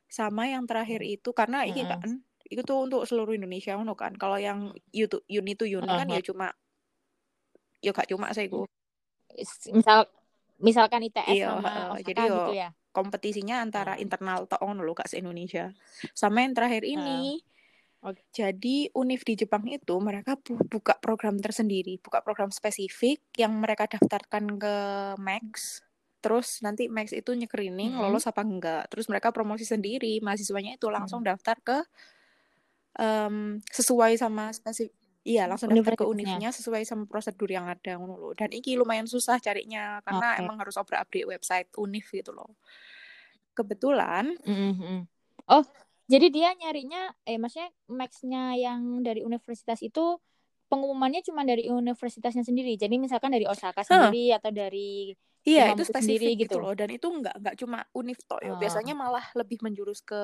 Speaker 2: Sama yang terakhir itu karena ini
Speaker 1: heeh.
Speaker 2: kan Itu tuh untuk seluruh Indonesia kan. Kalau yang YouTube uni to uni kan ya cuma ya gak cuma saya gue.
Speaker 1: Misal misalkan ITS
Speaker 2: Iya,
Speaker 1: sama. Osaka
Speaker 2: Jadi yo
Speaker 1: gitu ya.
Speaker 2: kompetisinya antara
Speaker 1: Hmm.
Speaker 2: internal tok ngono lho Kak se-Indonesia. Sama yang terakhir ini.
Speaker 1: Oke.
Speaker 2: Jadi univ di Jepang itu mereka bu- buka program tersendiri, buka program spesifik yang mereka daftarkan ke Max. Terus nanti Max itu nyekrining
Speaker 1: Mm-mm.
Speaker 2: lolos apa enggak. Terus mereka promosi sendiri, mahasiswanya itu langsung daftar ke em, sesuai sama spesifik Iya, langsung daftar ke univnya sesuai sama prosedur yang ada ngono lho. Dan iki lumayan susah carinya karena
Speaker 1: Oke.
Speaker 2: emang harus obrak-abrik website univ gitu loh. Kebetulan
Speaker 1: Mm-mm. Oh, jadi dia nyarinya, eh maksudnya max-nya yang dari universitas itu pengumumannya cuma dari universitasnya sendiri. Jadi misalkan dari Osaka sendiri atau dari
Speaker 2: Iya, itu
Speaker 1: sendiri
Speaker 2: spesifik gitu.
Speaker 1: gitu.
Speaker 2: loh. Dan itu nggak nggak cuma univ tok ya.
Speaker 1: Oh.
Speaker 2: Biasanya malah lebih menjurus ke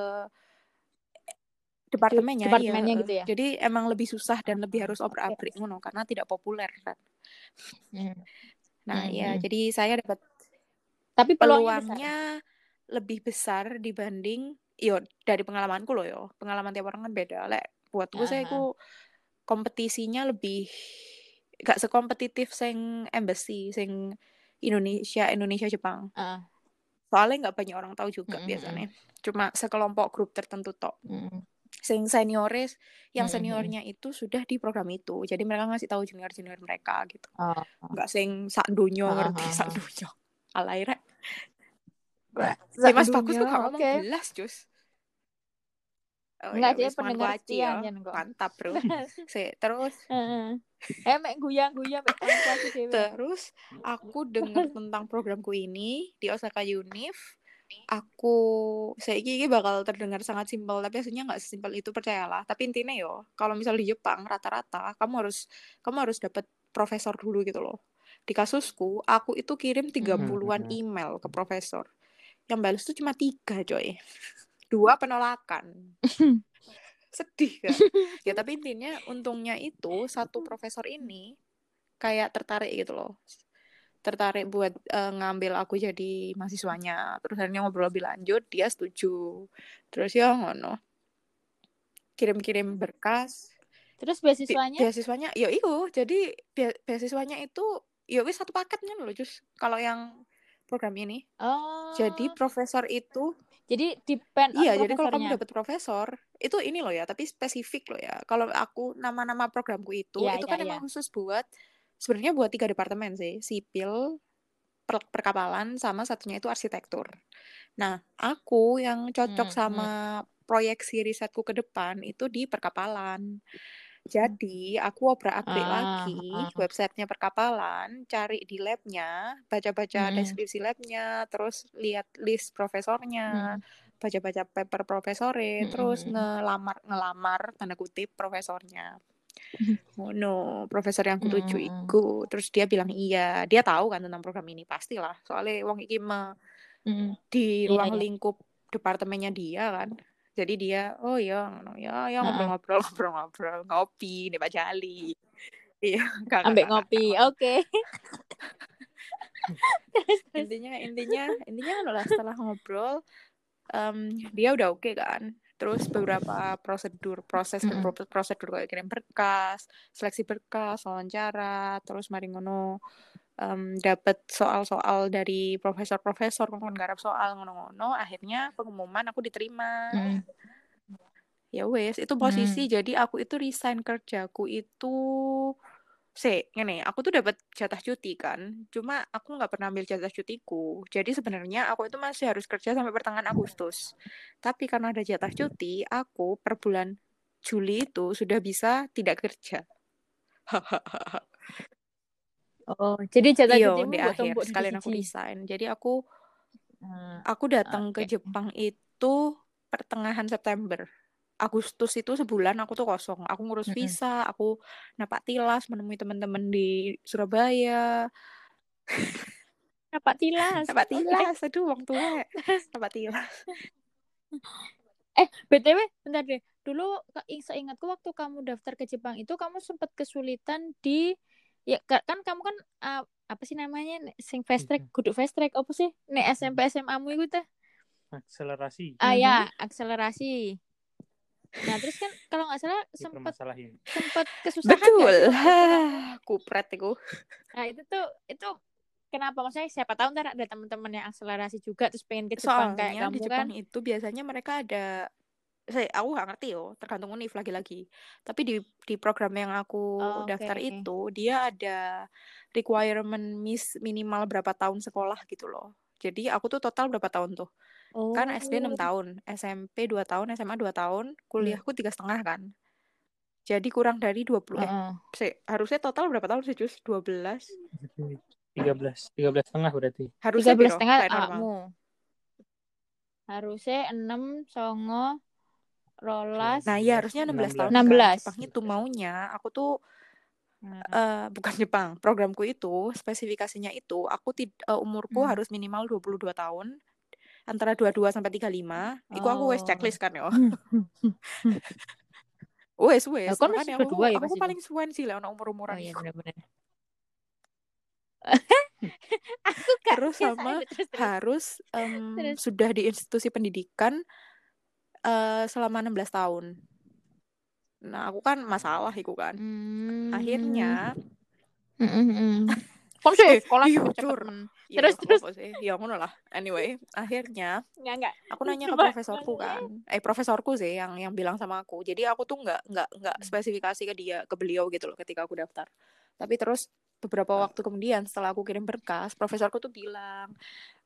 Speaker 2: departemennya,
Speaker 1: departemennya
Speaker 2: iya.
Speaker 1: gitu ya?
Speaker 2: Jadi emang lebih susah dan lebih harus
Speaker 1: Oke.
Speaker 2: obrak-abrik ngono karena tidak populer kan.
Speaker 1: Mm.
Speaker 2: Nah,
Speaker 1: Hmm,
Speaker 2: iya,
Speaker 1: hmm.
Speaker 2: jadi saya dapat
Speaker 1: Tapi peluangnya, besar.
Speaker 2: peluangnya lebih besar dibanding yo dari pengalamanku loh yo. Pengalaman tiap orang kan beda. Lek buatku saya
Speaker 1: Aha.
Speaker 2: ku kompetisinya lebih gak sekompetitif sing embassy sing Indonesia Indonesia Jepang.
Speaker 1: Ah.
Speaker 2: Soalnya nggak banyak orang tahu juga
Speaker 1: Mm-mm.
Speaker 2: biasanya. Cuma sekelompok grup tertentu tok.
Speaker 1: Mm.
Speaker 2: Sing seniores, yang
Speaker 1: Mm-mm.
Speaker 2: seniornya itu sudah di program itu. Jadi mereka ngasih tahu junior-junior mereka gitu.
Speaker 1: Oh.
Speaker 2: Nggak sing sak dunyo
Speaker 1: Ah,
Speaker 2: ngerti sak dunyo. Alay rek. Si Mas Bagus tuh ngomong
Speaker 1: oke.
Speaker 2: belas, Jus. Oh,
Speaker 1: Enggak,
Speaker 2: ya wis, mangan
Speaker 1: pendengar setia
Speaker 2: ya.
Speaker 1: kok.
Speaker 2: Mantap, Bro. Si, terus
Speaker 1: eh mek guyang-guyang
Speaker 2: terus aku dengar tentang programku ini di Osaka Univ. Aku saiki iki bakal terdengar sangat simpel tapi aslinya nggak sesimpel itu percayalah. Tapi intinya yo, kalau misal di Jepang rata-rata kamu harus kamu harus dapat profesor dulu gitu loh. Di kasusku, aku itu kirim 30-an
Speaker 3: Mhm.
Speaker 2: email ke profesor. Yang balas tuh cuma tiga, coy. Dua penolakan. Sedih kan? ya tapi intinya untungnya itu satu profesor ini kayak tertarik gitu loh. Tertarik buat eh, ngambil aku jadi mahasiswanya. Terus akhirnya ngobrol lebih lanjut, dia setuju. Terus ya ngono. Kirim-kirim berkas.
Speaker 1: Terus
Speaker 2: Bi-
Speaker 1: beasiswanya?
Speaker 2: beasiswanya ya iyo jadi bea- beasiswanya itu ya wis satu paketnya loh Jus kalau yang program ini
Speaker 1: Oh.
Speaker 2: jadi profesor itu
Speaker 1: Jadi depend
Speaker 2: iya jadi kalau kamu dapat profesor itu ini loh ya tapi spesifik loh ya kalau aku nama-nama programku itu
Speaker 1: Iya,
Speaker 2: itu
Speaker 1: iya,
Speaker 2: kan
Speaker 1: iya.
Speaker 2: emang khusus buat sebenarnya buat tiga departemen sih sipil per- perkapalan sama satunya itu arsitektur nah aku yang cocok
Speaker 1: Hmm,
Speaker 2: sama proyeksi risetku ke depan itu di perkapalan jadi aku obrak-abrik
Speaker 1: Ah,
Speaker 2: lagi
Speaker 1: ah.
Speaker 2: websitenya perkapalan, cari di labnya, baca-baca
Speaker 1: Mm-mm.
Speaker 2: deskripsi labnya, terus lihat list profesornya,
Speaker 1: Mm.
Speaker 2: baca-baca paper profesore, terus
Speaker 1: Mm-mm.
Speaker 2: ngelamar ngelamar tanda kutip profesornya. Oh no, profesor yang kutuju
Speaker 1: Mm-mm.
Speaker 2: iku. Terus dia bilang iya, dia tahu kan tentang program ini pastilah. Soalnya wong iki me-
Speaker 1: Mm.
Speaker 2: di
Speaker 1: Iya,
Speaker 2: ruang
Speaker 1: iya.
Speaker 2: lingkup departemennya dia kan. Jadi dia, oh ya, ya, ya ngobrol-ngobrol, ngobrol-ngobrol, ngopi di Pak Jali. Iya,
Speaker 1: Ambek ngopi. Oke. Terus.
Speaker 2: Intinya, intinya, intinya lah setelah ngobrol, em, dia udah oke kan. Terus beberapa prosedur, proses
Speaker 1: Mm-mm.
Speaker 2: pro- prosedur kayak kirim berkas, seleksi berkas, wawancara, terus mari ngono em, dapat soal-soal dari profesor-profesor, ngomong garap soal ngono-ngono, akhirnya pengumuman aku diterima.
Speaker 1: Mm.
Speaker 2: ya wes itu
Speaker 1: Hmm.
Speaker 2: posisi jadi aku itu resign kerjaku itu se ngene aku tuh dapat jatah cuti kan cuma aku nggak pernah ambil jatah cutiku. Jadi sebenarnya aku itu masih harus kerja sampai pertengahan Agustus. Tapi karena ada jatah cuti aku per bulan Juli itu sudah bisa tidak kerja.
Speaker 1: Oh, jadi jatah
Speaker 2: iyo
Speaker 1: cutimu
Speaker 2: di akhir sekalian aku resign. Jadi aku
Speaker 1: Hmm,
Speaker 2: aku datang ke
Speaker 1: Oke.
Speaker 2: Jepang itu pertengahan September Agustus itu sebulan aku tuh kosong. Aku ngurus
Speaker 1: Mm-mm.
Speaker 2: visa, aku napak tilas menemui teman-teman di Surabaya.
Speaker 1: Napak tilas.
Speaker 2: Napak tilas, aduh wong tua. Napak tilas.
Speaker 1: Eh, BTW, bentar deh. Dulu seingatku waktu kamu daftar ke Jepang itu kamu sempat kesulitan di ya ka- kan kamu kan ah, apa sih namanya sing fast track, kudu fast track apa sih? Nek SMP SMA mu iku teh.
Speaker 3: akselerasi
Speaker 1: Ah ya, akselerasi. Nah terus kan kalau nggak salah sempat sempat kesusahan
Speaker 2: Betul.
Speaker 1: kamu?
Speaker 2: Kupret itu.
Speaker 1: Nah itu tuh itu kenapa maksudnya siapa tahu ntar ada teman-teman yang akselerasi juga terus pengen ke Jepang kayak
Speaker 2: Soalnya di
Speaker 1: kamu
Speaker 2: Jepang
Speaker 1: kan.
Speaker 2: itu biasanya mereka ada saya aku nggak ngerti yo, tergantung univ lagi-lagi. Tapi di di program yang aku
Speaker 1: Oh,
Speaker 2: daftar
Speaker 1: oke.
Speaker 2: itu dia ada requirement miss minimal berapa tahun sekolah gitu loh. Jadi aku tuh total berapa tahun tuh? Kan SD 6
Speaker 1: Oh.
Speaker 2: tahun, SMP 2 tahun, SMA 2 tahun,
Speaker 1: Hmm.
Speaker 2: kuliahku tiga setengah kan. Jadi kurang dari 20 eh
Speaker 1: Heeh.
Speaker 2: sih, harusnya total berapa tahun sih, Cus? 12.
Speaker 3: 13, 13 setengah berarti.
Speaker 2: Harusnya
Speaker 1: 13
Speaker 2: piro?
Speaker 1: setengah awakmu. Harusnya 6 songo rolas
Speaker 2: Nah, iya harusnya 16 tahun
Speaker 3: 16.
Speaker 2: kan.
Speaker 1: 16.
Speaker 2: Jepang itu maunya aku tuh
Speaker 1: Nah,
Speaker 2: eh bukan Jepang, programku itu spesifikasinya itu aku tid eh, umurku
Speaker 1: Hmm.
Speaker 2: harus minimal 22 tahun antara 22 sampai 35. Iku aku wes
Speaker 1: Oh.
Speaker 2: checklist kan yo.
Speaker 1: Hmm.
Speaker 2: Wes
Speaker 1: Lah,
Speaker 2: wes
Speaker 1: kon
Speaker 2: makanya
Speaker 1: masih
Speaker 2: aku
Speaker 1: 22 ya
Speaker 2: aku
Speaker 1: itu.
Speaker 2: paling suwen sih lah ono
Speaker 1: Oh
Speaker 2: umur-umuran
Speaker 1: iya benar-benar. Aku gak
Speaker 2: Terus sama
Speaker 1: itu terus terus.
Speaker 2: harus em,
Speaker 1: Terus.
Speaker 2: sudah di institusi pendidikan eh, selama 16 tahun. Nah, aku kan masalah iku kan.
Speaker 1: Hmm.
Speaker 2: Akhirnya
Speaker 1: sih
Speaker 2: eh
Speaker 1: sekolah
Speaker 2: cur.
Speaker 1: men.
Speaker 2: Ya
Speaker 1: Terus terus.
Speaker 2: sih. Ya ngono lah. Anyway, akhirnya
Speaker 1: Enggak enggak.
Speaker 2: aku nanya ke profesorku kan. Eh profesorku sih yang yang bilang sama aku. Jadi aku tuh nggak nggak nggak
Speaker 1: Hmm.
Speaker 2: spesifikasi ke dia ke beliau gitu loh ketika aku daftar. Tapi terus beberapa waktu kemudian setelah aku kirim berkas, profesorku tuh bilang,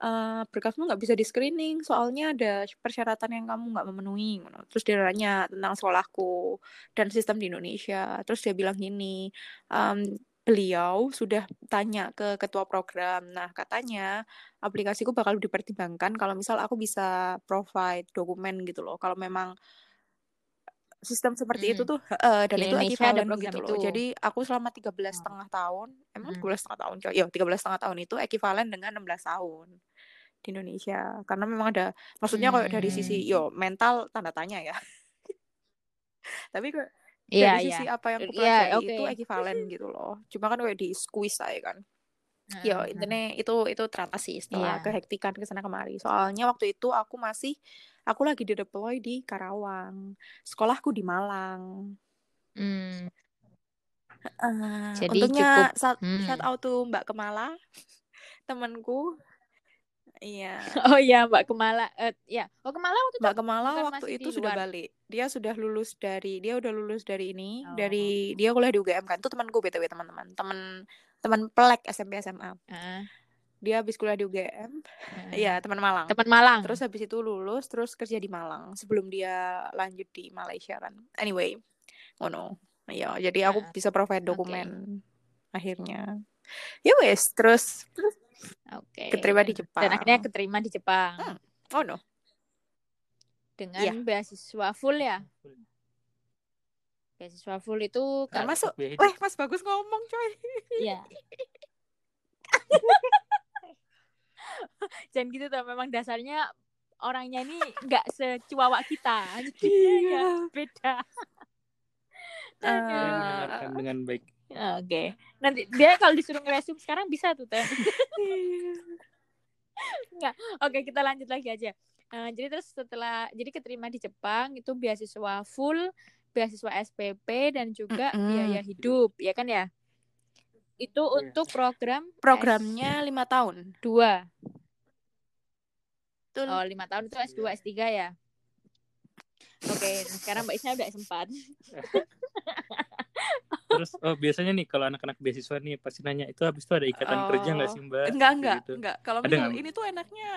Speaker 2: "Eh, berkasmu nggak bisa di screening soalnya ada persyaratan yang kamu nggak memenuhi. Terus dia nanya tentang sekolahku dan sistem di Indonesia. Terus dia bilang gini, "Em, beliau sudah tanya ke ketua program. Nah, katanya aplikasiku bakal dipertimbangkan kalau misal aku bisa provide dokumen gitu loh. Kalau memang sistem seperti itu
Speaker 1: Hmm.
Speaker 2: tuh eh, dan
Speaker 1: Di
Speaker 2: itu
Speaker 1: Indonesia ada
Speaker 2: gitu
Speaker 1: itu.
Speaker 2: loh. Jadi aku selama 13
Speaker 1: Oh.
Speaker 2: setengah tahun, emang
Speaker 1: Hmm.
Speaker 2: 12 setengah tahun coy. Ya, 13 setengah tahun itu ekivalen dengan 16 tahun di Indonesia. Karena memang ada maksudnya kayak dari sisi
Speaker 1: Hmm.
Speaker 2: yo mental tanda tanya ya. Tapi kayak
Speaker 1: Iya
Speaker 2: dari
Speaker 1: iya.
Speaker 2: sisi apa yang aku
Speaker 1: Iya
Speaker 2: pelajari
Speaker 1: oke.
Speaker 2: itu ekivalen gitu loh. Cuma kan kayak di squeeze aja kan. Yo,
Speaker 1: Heeh.
Speaker 2: intinya itu itu teratasi setelah
Speaker 1: Iya.
Speaker 2: kehektikan ke sana kemari. Soalnya waktu itu aku masih aku lagi di deploy di Karawang. Sekolahku di Malang.
Speaker 1: Hmm.
Speaker 2: Eh,
Speaker 1: Jadi
Speaker 2: untungnya
Speaker 1: cukup
Speaker 2: shout, shout
Speaker 1: hmm.
Speaker 2: out to Mbak Kemala, temanku. Iya,
Speaker 1: Oh iya Mbak Kemala. Eh ya. Oh Kemala waktu itu
Speaker 2: Mbak Kemala waktu itu
Speaker 1: di
Speaker 2: sudah balik. Dia sudah lulus dari dia udah lulus dari ini,
Speaker 1: Oh.
Speaker 2: dari dia kuliah di UGM kan. Itu temanku BTW teman-teman. Teman teman pelek SMP SMA.
Speaker 1: Heeh.
Speaker 2: Dia habis kuliah di UGM. Iya, teman Malang.
Speaker 1: Teman Malang.
Speaker 2: Terus habis itu lulus, terus kerja di Malang sebelum dia lanjut di Malaysia kan. Anyway, ngono. Iya, jadi aku
Speaker 1: Heeh.
Speaker 2: bisa provide dokumen akhirnya. Ya wes, terus
Speaker 1: Oke.
Speaker 2: keterima di
Speaker 1: Dan, dan akhirnya
Speaker 2: Jepang.
Speaker 1: keterima di Jepang
Speaker 2: Hmm. Oh no.
Speaker 1: dengan
Speaker 2: Iya,
Speaker 1: beasiswa full ya. Beasiswa full itu
Speaker 3: Biaya
Speaker 2: Weh,
Speaker 3: hidup.
Speaker 2: Mas Bagus ngomong, coy.
Speaker 1: ya jangan gitu tuh memang dasarnya orangnya ini nggak secuawak kita. Ya
Speaker 2: Iya.
Speaker 1: beda. Aduh.
Speaker 3: mendengarkan
Speaker 2: Eh,
Speaker 3: dengan baik.
Speaker 1: oke. Nanti dia kalau disuruh ngeresum sekarang bisa tuh teh nggak. Oke kita lanjut lagi aja. Eh, jadi terus setelah jadi keterima di Jepang itu beasiswa full beasiswa SPP dan juga biaya
Speaker 2: Mm-mm.
Speaker 1: hidup. Ya kan ya itu untuk program
Speaker 2: Programnya lima tahun.
Speaker 1: S2
Speaker 2: Betul.
Speaker 1: oh lima tahun itu S2 S3 ya oke nah sekarang Mbak Isna udah S4
Speaker 3: Terus oh biasanya nih kalau anak-anak beasiswa nih pasti nanya itu habis itu ada ikatan kerja nggak
Speaker 2: Oh,
Speaker 3: sih Mbak?
Speaker 2: enggak enggak
Speaker 3: gitu.
Speaker 2: enggak. Kalau
Speaker 3: Ada
Speaker 2: misal
Speaker 3: nggak?
Speaker 2: ini tuh enaknya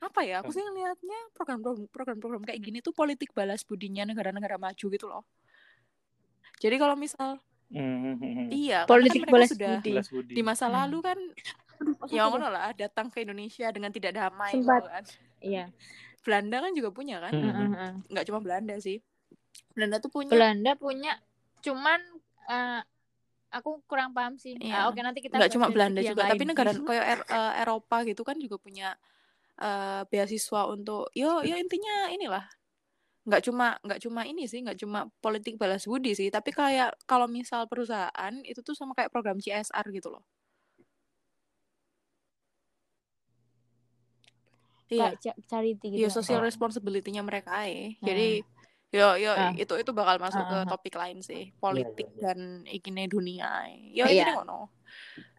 Speaker 2: apa ya? Aku sih ngelihatnya program-program program-program kayak gini tuh politik balas budinya negara-negara maju gitu loh. Jadi kalau misal
Speaker 3: Hmm, hmm, hmm.
Speaker 2: iya, kan
Speaker 1: politik
Speaker 2: mereka
Speaker 1: balas
Speaker 2: sudah
Speaker 1: budi
Speaker 2: di masa
Speaker 1: Hmm.
Speaker 2: lalu kan ya ngono lah datang ke Indonesia dengan tidak damai
Speaker 1: Sempat.
Speaker 2: gitu kan.
Speaker 1: iya
Speaker 2: Belanda kan juga punya kan?
Speaker 3: Hmm,
Speaker 1: Heeh,
Speaker 3: hmm.
Speaker 1: heeh.
Speaker 2: Nggak cuma Belanda sih. Belanda tuh punya
Speaker 1: Belanda punya cuman eh, aku kurang paham sih
Speaker 2: Iya.
Speaker 1: Ah, oke nanti kita
Speaker 2: nggak cuma Belanda juga, tapi
Speaker 1: lain.
Speaker 2: negara kayak Er- eh, Eropa gitu kan juga punya eh, beasiswa untuk yo yo intinya inilah nggak cuma nggak cuma ini sih nggak cuma politik balas budi sih tapi kayak kalau misal perusahaan itu tuh sama kayak program CSR gitu loh iya
Speaker 1: charity gitu
Speaker 2: Iya
Speaker 1: nggak
Speaker 2: social
Speaker 1: sih?
Speaker 2: responsibility-nya mereka.
Speaker 1: Hmm.
Speaker 2: Jadi Yo yo
Speaker 1: Ah.
Speaker 2: itu itu bakal masuk
Speaker 1: Ah,
Speaker 2: ke
Speaker 1: ah,
Speaker 2: topik lain sih, politik
Speaker 3: iya.
Speaker 2: dan ikine dunia. Yo
Speaker 1: Iya.
Speaker 2: ini ngono.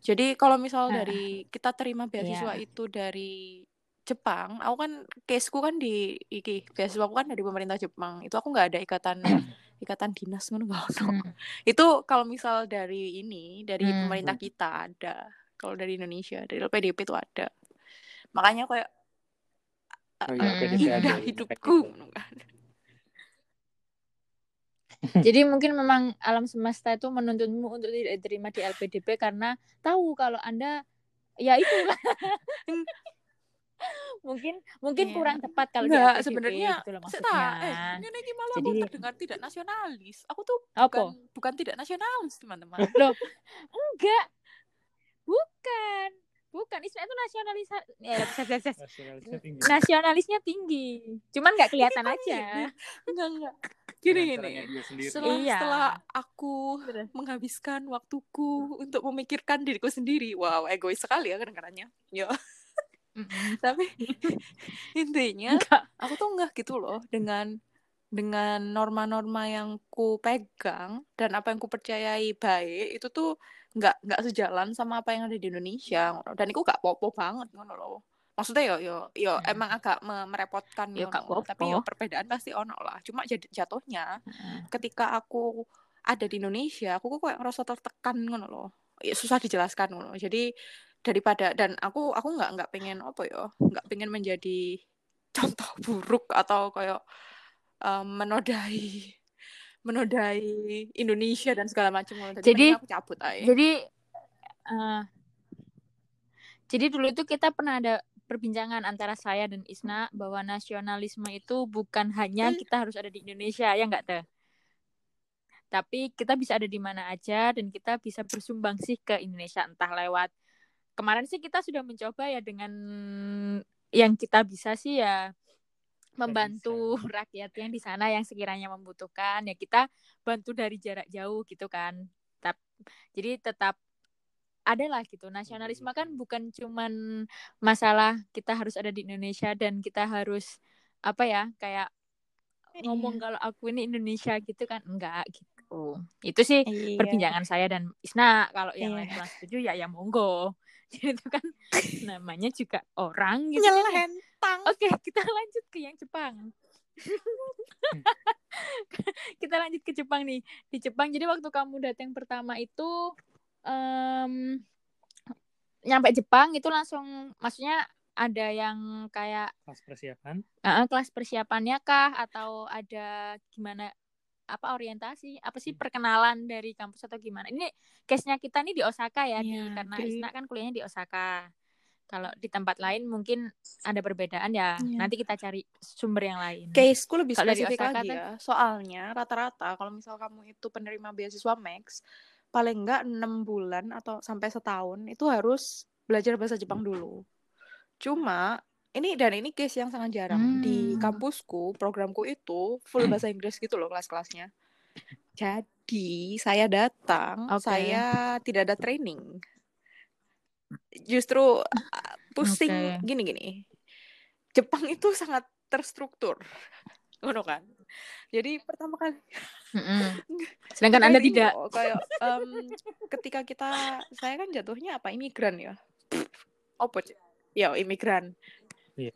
Speaker 2: Jadi kalau misal
Speaker 1: Ah,
Speaker 2: dari kita terima beasiswa
Speaker 1: Iya.
Speaker 2: itu dari Jepang, aku kan caseku kan di iki beasiswa aku kan dari pemerintah Jepang. Itu aku nggak ada ikatan ikatan dinas ngono nggak ono.
Speaker 1: Hmm.
Speaker 2: Itu kalau misal dari ini dari
Speaker 1: Hmm.
Speaker 2: pemerintah kita ada. Kalau dari Indonesia dari LPDP itu ada. Makanya kayak
Speaker 3: Oh iya,
Speaker 2: indah hidupku kan.
Speaker 1: Jadi mungkin memang alam semesta itu menuntutmu untuk tidak diterima di LPDP karena tahu kalau Anda ya itulah. mungkin mungkin
Speaker 2: Iya.
Speaker 1: kurang tepat kalau LPDP
Speaker 2: sebenarnya
Speaker 1: gitu loh
Speaker 2: Seta,
Speaker 1: maksudnya.
Speaker 2: eh, ini iki malah
Speaker 1: Jadi-
Speaker 2: aku terdengar tidak nasionalis. Aku tuh
Speaker 1: Apa?
Speaker 2: bukan bukan tidak nasionalis, teman-teman.
Speaker 1: Loh, enggak. Bukan. Bukan, Isma itu nasionalis eh,
Speaker 3: Nasionalisnya tinggi.
Speaker 1: nasionalisnya tinggi. Cuman nggak kelihatan
Speaker 2: Ini
Speaker 1: aja.
Speaker 2: Enggak, enggak. Gini gini. Setelah,
Speaker 1: Iya.
Speaker 2: setelah aku
Speaker 1: Bener.
Speaker 2: menghabiskan waktuku untuk memikirkan diriku sendiri. Wow, egois sekali ya kadang-kadangnya. Ya, Tapi intinya
Speaker 1: Enggak.
Speaker 2: aku tuh enggak gitu loh dengan dengan norma-norma yang ku pegang dan apa yang ku percayai baik itu tuh nggak nggak sejalan sama apa yang ada di Indonesia dan itu gak popo banget ngono loh maksudnya yo yo yo
Speaker 1: Hmm.
Speaker 2: emang agak me- merepotkan
Speaker 1: Yo, gak popo.
Speaker 2: tapi yo perbedaan pasti ono lah cuma jatuhnya
Speaker 1: Heeh.
Speaker 2: ketika aku ada di Indonesia aku kok kayak ngerasa tertekan ngono loh ya, susah dijelaskan ngono jadi daripada dan aku aku nggak nggak pengen apa ya nggak pengen menjadi contoh buruk atau kayak em, menodai menodai Indonesia dan segala macam.
Speaker 1: Jadi-
Speaker 2: aku cabut aja
Speaker 1: Jadi eh, jadi dulu itu kita pernah ada perbincangan antara saya dan Isna bahwa nasionalisme itu bukan hanya
Speaker 2: Hmm.
Speaker 1: kita harus ada di Indonesia ya enggak teh. Tapi kita bisa ada di mana aja dan kita bisa bersumbang sih ke Indonesia entah lewat kemarin sih kita sudah mencoba ya dengan yang kita bisa sih ya membantu rakyat yang di sana yang sekiranya membutuhkan ya kita bantu dari jarak jauh gitu kan. Tap, jadi tetap ada lah gitu. Nasionalisme kan bukan cuman masalah kita harus ada di Indonesia dan kita harus apa ya kayak ngomong
Speaker 2: Iya.
Speaker 1: kalau aku ini Indonesia gitu kan enggak gitu. Itu sih
Speaker 2: Iya.
Speaker 1: perbincangan saya dan Isna kalau yang
Speaker 2: Iya.
Speaker 1: lain kurang setuju ya ya monggo. Itu kan namanya juga orang gitu. kan ya.
Speaker 2: nyelentang
Speaker 1: Oke, kita lanjut ke yang Jepang. kita lanjut ke Jepang nih. Di Jepang, jadi waktu kamu datang pertama itu em, nyampe Jepang itu langsung, maksudnya ada yang kayak
Speaker 3: Pas persiapan.
Speaker 1: eh, kelas persiapannya kah atau ada gimana apa orientasi apa sih perkenalan dari kampus atau gimana? Ini case-nya kita nih di Osaka ya di
Speaker 2: Iya,
Speaker 1: karena
Speaker 2: di-
Speaker 1: Isna kan kuliahnya di Osaka. Kalau di tempat lain mungkin ada perbedaan ya.
Speaker 2: Iya.
Speaker 1: nanti kita cari sumber yang lain.
Speaker 2: Caseku lebih
Speaker 1: Kalau
Speaker 2: spesifik
Speaker 1: Osaka
Speaker 2: lagi
Speaker 1: tuh-
Speaker 2: ya. Soalnya rata-rata kalau misal kamu itu penerima beasiswa Max, paling enggak enam bulan atau sampai setahun itu harus belajar bahasa Jepang dulu. Cuma ini dan ini case yang sangat jarang di
Speaker 1: Hmm.
Speaker 2: kampusku, programku itu full bahasa Inggris gitu loh kelas-kelasnya. Jadi saya datang,
Speaker 1: Oke.
Speaker 2: saya tidak ada training. Justru uh, pusing
Speaker 1: Oke.
Speaker 2: gini-gini. Jepang itu sangat terstruktur. Ngono kan. Jadi pertama kali
Speaker 1: Mm-mm. sedangkan anda tidak
Speaker 2: loh, kayak em, ketika kita saya kan jatuhnya apa imigran ya. Apa Cik? Ya imigran.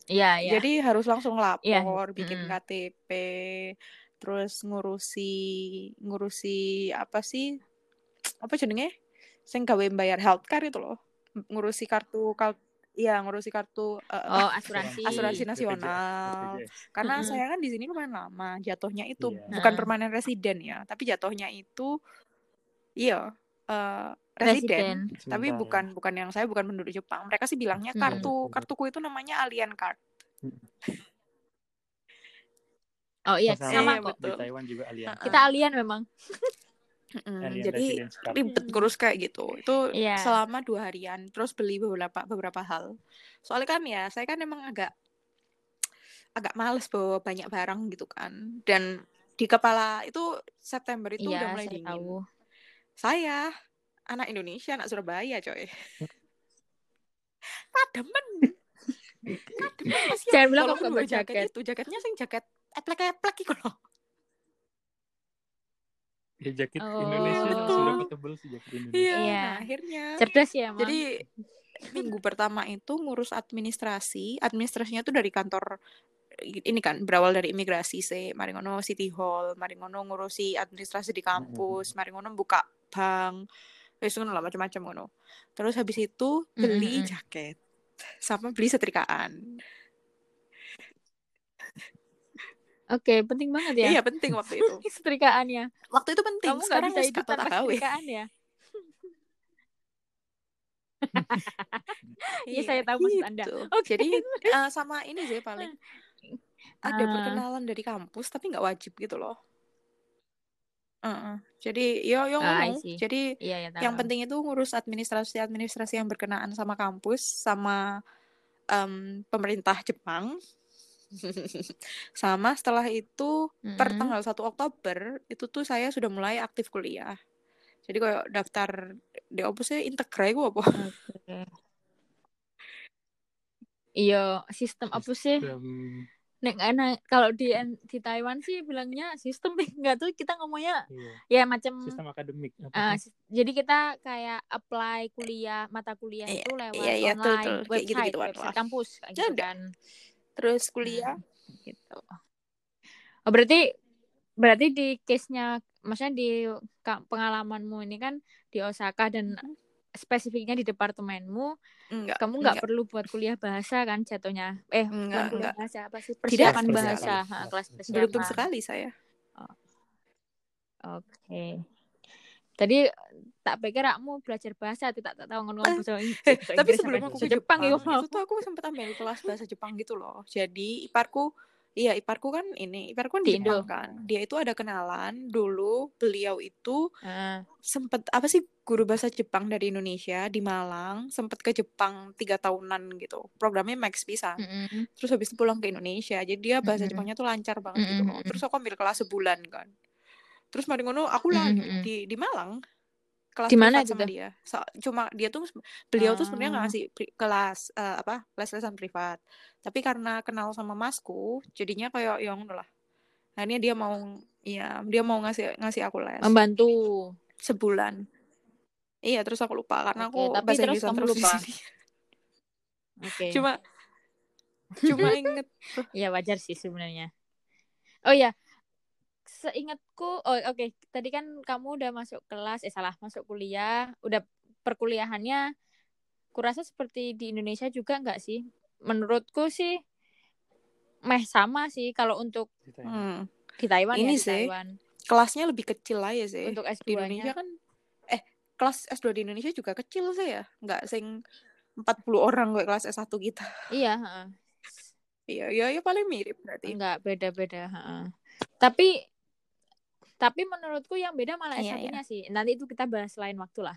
Speaker 1: Iya iya
Speaker 2: Jadi harus langsung lapor,
Speaker 1: Iya,
Speaker 2: bikin
Speaker 1: mm-mm.
Speaker 2: KTP, terus ngurusi ngurusi apa sih? Apa jenenge? Sing gawe bayar healthcare itu loh. Ngurusi kartu kal Iya, ngurusi kartu eh,
Speaker 1: oh asuransi
Speaker 2: Asuransi
Speaker 3: BPJS,
Speaker 2: nasional.
Speaker 3: BPJS.
Speaker 2: Karena
Speaker 1: Mm-mm.
Speaker 2: saya kan di sini lumayan lama, jatuhnya itu
Speaker 3: Iya.
Speaker 2: bukan permanen residen ya, tapi jatuhnya itu iya eh, residen,
Speaker 1: residen
Speaker 2: tapi
Speaker 3: Sementara.
Speaker 2: bukan bukan yang saya bukan penduduk Jepang. Mereka sih bilangnya
Speaker 1: Hmm.
Speaker 2: kartu kartuku itu namanya alien card.
Speaker 1: oh iya
Speaker 3: Sama,
Speaker 1: sama
Speaker 2: Iya,
Speaker 1: kok
Speaker 2: betul.
Speaker 3: Di Taiwan juga alien.
Speaker 2: Heeh.
Speaker 1: kita alien memang
Speaker 3: Alien
Speaker 2: Jadi ribet ngurus kayak gitu. Itu
Speaker 1: Iya.
Speaker 2: selama dua harian, terus beli beberapa beberapa hal. Soalnya kan ya, saya kan emang agak agak males bawa banyak barang gitu kan. Dan di kepala itu September itu udah
Speaker 1: iya
Speaker 2: mulai
Speaker 1: saya
Speaker 2: dingin.
Speaker 1: tahu
Speaker 2: Saya anak Indonesia, anak Surabaya, coy. Kademen. Kademen Mas, ya.
Speaker 1: Jangan bilang kamu
Speaker 2: bawa
Speaker 1: nggak jaket.
Speaker 2: itu, jaketnya sing jaket eplek-eplek iku loh.
Speaker 3: Ya jaket
Speaker 1: Oh.
Speaker 3: Indonesia
Speaker 2: Betul.
Speaker 3: seberapa tebel sih jaket Indonesia?
Speaker 2: Iya, nah, akhirnya.
Speaker 1: Cerdas ya, Mang.
Speaker 2: Jadi minggu pertama itu ngurus administrasi, administrasinya tuh dari kantor ini kan berawal dari imigrasi sih, mari ngono City Hall, mari ngono ngurusi administrasi di kampus, mari ngono buka bank, wis ngono lah macam-macam ngono. Terus habis itu beli
Speaker 1: Mm-mm.
Speaker 2: jaket sama beli setrikaan.
Speaker 1: Oke, penting banget ya.
Speaker 2: Iya penting waktu itu.
Speaker 1: Setrikaannya.
Speaker 2: Waktu itu penting.
Speaker 1: Kamu
Speaker 2: Sekarang
Speaker 1: bisa
Speaker 2: wis
Speaker 1: hidup
Speaker 2: gak
Speaker 1: tanpa setrikaan ya? Iya, saya tahu maksud Anda.
Speaker 2: gitu.
Speaker 1: Oke.
Speaker 2: Jadi eh, sama ini sih paling ada
Speaker 1: Ah.
Speaker 2: perkenalan dari kampus tapi nggak wajib gitu loh. Heeh. Jadi yo yo
Speaker 1: Ah, see.
Speaker 2: Jadi
Speaker 1: Iya, ya,
Speaker 2: yang penting itu ngurus administrasi-administrasi yang berkenaan sama kampus sama em, pemerintah Jepang. sama setelah itu per
Speaker 1: Mm-mm.
Speaker 2: tanggal 1 Oktober itu tuh saya sudah mulai aktif kuliah. Jadi kayak daftar di apa sih Integra itu apa?
Speaker 1: Oke. Iya, sistem apa sih?
Speaker 3: Sistem-
Speaker 1: Nek enak kalau di di Taiwan sih bilangnya sistem enggak tuh kita ngomongnya
Speaker 3: iya.
Speaker 1: ya macam
Speaker 3: Sistem akademik.
Speaker 1: Sis- jadi kita kayak apply kuliah mata kuliah
Speaker 2: Iya,
Speaker 1: itu lewat
Speaker 2: iya, iya, tuh,
Speaker 1: online
Speaker 2: tuh. Kayak
Speaker 1: website
Speaker 2: gitu-gituan
Speaker 1: website
Speaker 2: lah.
Speaker 1: kampus kayak gitu kan
Speaker 2: Terus kuliah
Speaker 1: gitu. Oh berarti berarti di case-nya maksudnya di pengalamanmu ini kan di Osaka dan spesifiknya di departemenmu
Speaker 2: enggak
Speaker 1: kamu nggak perlu buat kuliah bahasa kan jatuhnya eh bukan
Speaker 2: Enggak,
Speaker 1: kuliah
Speaker 2: enggak.
Speaker 1: bahasa apa sih
Speaker 2: Tidak,
Speaker 1: persiapan
Speaker 3: persiapan.
Speaker 1: bahasa ha, kelas persiapan
Speaker 2: beruntung sekali saya.
Speaker 1: oke tadi tak pikir kamu belajar bahasa tidak tak tahu ngomong
Speaker 2: Eh,
Speaker 1: bahasa Ing-
Speaker 2: Eh,
Speaker 1: bahasa
Speaker 2: tapi
Speaker 1: Inggris
Speaker 2: sebelum aku ke
Speaker 1: Jepang,
Speaker 2: Jepang, itu tuh aku sempat ambil kelas bahasa Jepang gitu loh. Jadi iparku, iya iparku kan ini, iparku kan
Speaker 1: Di Indo.
Speaker 2: kan. Dia itu ada kenalan dulu, beliau itu
Speaker 1: Ah,
Speaker 2: sempet apa sih guru bahasa Jepang dari Indonesia di Malang, sempet ke Jepang tiga tahunan gitu. Programnya Max bisa.
Speaker 1: mm-mm.
Speaker 2: Terus habis itu pulang ke Indonesia. Jadi dia bahasa
Speaker 1: Mm-mm.
Speaker 2: Jepangnya tuh lancar banget gitu loh.
Speaker 1: Mm-mm.
Speaker 2: Terus aku ambil kelas sebulan kan. Terus mari ngono aku lagi
Speaker 1: Mm-mm.
Speaker 2: di di Malang kelas
Speaker 1: Di mana
Speaker 2: privat
Speaker 1: itu
Speaker 2: sama dia. So- cuma dia tuh beliau tuh sebenarnya nggak
Speaker 1: Ah.
Speaker 2: ngasih kelas eh, apa les-lesan privat. Tapi karena kenal sama masku, jadinya kayak yang lah. Akhirnya dia mau iya, dia mau ngasih ngasih aku les
Speaker 1: membantu
Speaker 2: sebulan. Iya, terus aku lupa karena
Speaker 1: Oke,
Speaker 2: aku
Speaker 1: tapi
Speaker 2: bahasa
Speaker 1: kamu
Speaker 2: terus
Speaker 1: lupa? oke
Speaker 2: Cuma cuma inget
Speaker 1: ya wajar sih sebenarnya oh ya seingatku oh oke tadi kan kamu udah masuk kelas eh salah masuk kuliah udah perkuliahannya kurasa seperti di Indonesia juga nggak sih menurutku sih meh sama sih kalau untuk
Speaker 3: Gitu ya.
Speaker 2: hmm,
Speaker 1: di Taiwan
Speaker 2: Ini
Speaker 1: ya di
Speaker 2: sih,
Speaker 1: Taiwan
Speaker 2: kelasnya lebih kecil aja sih.
Speaker 1: untuk
Speaker 2: di Indonesia
Speaker 1: S2-nya
Speaker 2: kan eh kelas S2 di Indonesia juga kecil sih ya nggak sing 40 orang kayak kelas S1 kita
Speaker 1: iya heeh.
Speaker 2: iya iya ya paling mirip berarti
Speaker 1: enggak beda-beda heeh. tapi tapi menurutku yang beda malah
Speaker 2: Iya,
Speaker 1: S1-nya sih nanti itu kita bahas lain waktu lah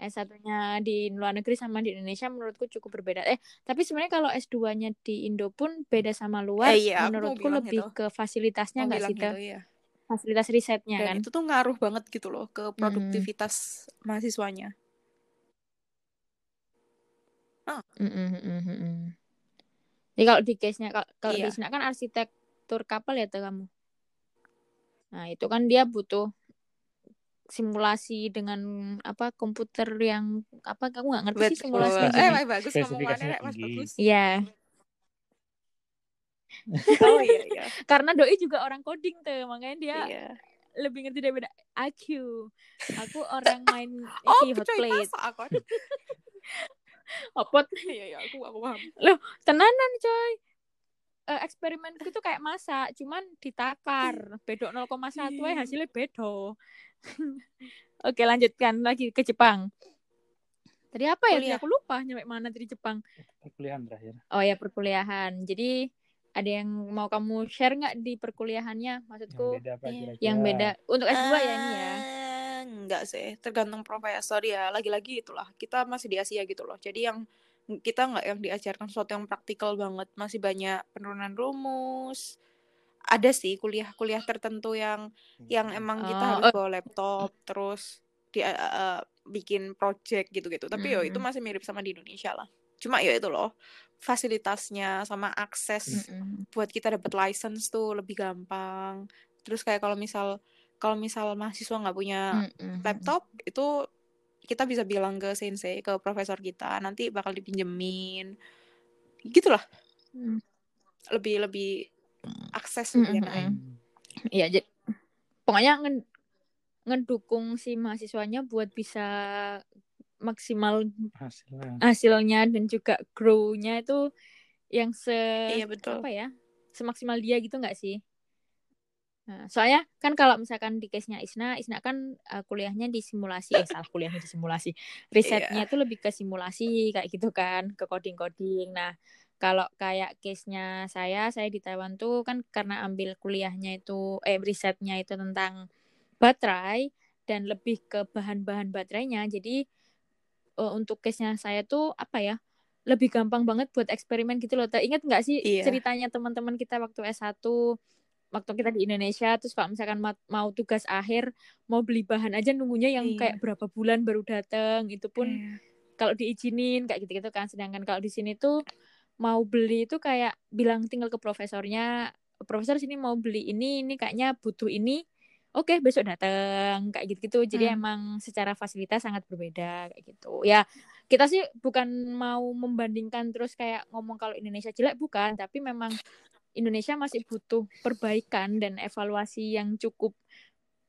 Speaker 1: S1-nya di luar negeri sama di Indonesia menurutku cukup berbeda eh tapi sebenarnya kalau S2-nya di Indo pun beda sama luar
Speaker 2: Eh, iya,
Speaker 1: menurutku lebih
Speaker 2: itu.
Speaker 1: ke fasilitasnya enggak sih Teh?
Speaker 2: gitu ya
Speaker 1: fasilitas risetnya
Speaker 2: dan
Speaker 1: kan
Speaker 2: itu tuh ngaruh banget gitu loh ke produktivitas mahasiswanya
Speaker 1: Mm, mm, mm, mm, mm. Jadi kalau di case-nya kalau kalau
Speaker 2: Iya.
Speaker 1: di sini kan arsitektur kapal ya tuh kamu. Nah, itu kan dia butuh simulasi dengan apa komputer yang apa kamu nggak ngerti sih
Speaker 2: Betul.
Speaker 1: simulasi
Speaker 2: eh
Speaker 1: gini.
Speaker 2: Mas bagus ngomongannya Mas bagus
Speaker 1: Iya,
Speaker 2: oh iya iya
Speaker 1: karena doi juga orang coding tuh, makanya dia
Speaker 2: iya
Speaker 1: lebih ngerti daripada aku. Aku orang main
Speaker 2: oh
Speaker 1: hot plate.
Speaker 2: aku
Speaker 1: Hotpot
Speaker 2: iya iya aku aku paham
Speaker 1: tenanan coy. Eh, eksperimenku itu kayak masak, cuman ditakar. Bedok 0,1
Speaker 2: Iya.
Speaker 1: eh hasilnya bedo. Oke, lanjutkan lagi ke Jepang. Tadi apa ya? Tadi
Speaker 2: Kuliah.
Speaker 1: Aku lupa nyampe mana tadi Jepang.
Speaker 3: Perkuliahan terakhir.
Speaker 1: Oh ya, perkuliahan. Jadi ada yang mau kamu share nggak di perkuliahannya?
Speaker 3: Yang
Speaker 1: Maksudku
Speaker 3: beda apa kira-kira?
Speaker 1: yang beda untuk S2 ya ini ya.
Speaker 2: Eh, enggak sih tergantung profesor ya lagi-lagi itulah kita masih di Asia gitu loh jadi yang kita nggak yang diajarkan sesuatu yang praktikal banget masih banyak penurunan rumus ada sih kuliah-kuliah tertentu yang yang emang kita
Speaker 1: Oh,
Speaker 2: harus
Speaker 1: oh.
Speaker 2: bawa laptop terus di eh, eh, bikin project gitu-gitu tapi yo itu
Speaker 1: Mm-mm.
Speaker 2: masih mirip sama di Indonesia lah cuma ya itu loh fasilitasnya sama akses
Speaker 1: Mm-mm.
Speaker 2: buat kita dapat license tuh lebih gampang. Terus kayak kalau misal kalau misal mahasiswa nggak punya
Speaker 1: Mm-mm.
Speaker 2: laptop itu kita bisa bilang ke sensei ke profesor kita nanti bakal dipinjemin gitulah
Speaker 1: Mm.
Speaker 2: lebih lebih akses
Speaker 1: Mm,
Speaker 2: lebih
Speaker 1: mm,
Speaker 2: enak
Speaker 1: mm. Iya, jadi pokoknya ngen- ngedukung si mahasiswanya buat bisa maksimal
Speaker 3: hasilnya
Speaker 1: hasilnya dan juga grow-nya itu yang se
Speaker 2: iya betul
Speaker 1: apa ya semaksimal dia gitu nggak sih? Nah, soalnya kan kalau misalkan di case-nya Isna, Isna kan uh, kuliahnya di simulasi, eh salah kuliahnya di simulasi, risetnya tuh lebih ke simulasi kayak gitu kan, ke coding-coding. Nah, kalau kayak case-nya saya, saya di Taiwan tuh kan karena ambil kuliahnya itu, eh risetnya itu tentang baterai dan lebih ke bahan-bahan baterainya. Jadi uh, untuk case-nya saya tuh apa ya? Lebih gampang banget buat eksperimen gitu loh. Ingat nggak sih
Speaker 2: Iya.
Speaker 1: ceritanya teman-teman kita waktu S1 waktu kita di Indonesia terus kalau misalkan ma- mau tugas akhir mau beli bahan aja nunggunya yang
Speaker 2: Iya.
Speaker 1: kayak berapa bulan baru datang itu pun
Speaker 2: Iya.
Speaker 1: kalau diizinin kayak gitu-gitu kan sedangkan kalau di sini tuh mau beli itu kayak bilang tinggal ke profesornya profesor sini mau beli ini ini kayaknya butuh ini oke besok datang kayak gitu-gitu jadi
Speaker 2: Hmm.
Speaker 1: emang secara fasilitas sangat berbeda kayak gitu ya kita sih bukan mau membandingkan terus kayak ngomong kalau Indonesia jelek bukan tapi memang Indonesia masih butuh perbaikan dan evaluasi yang cukup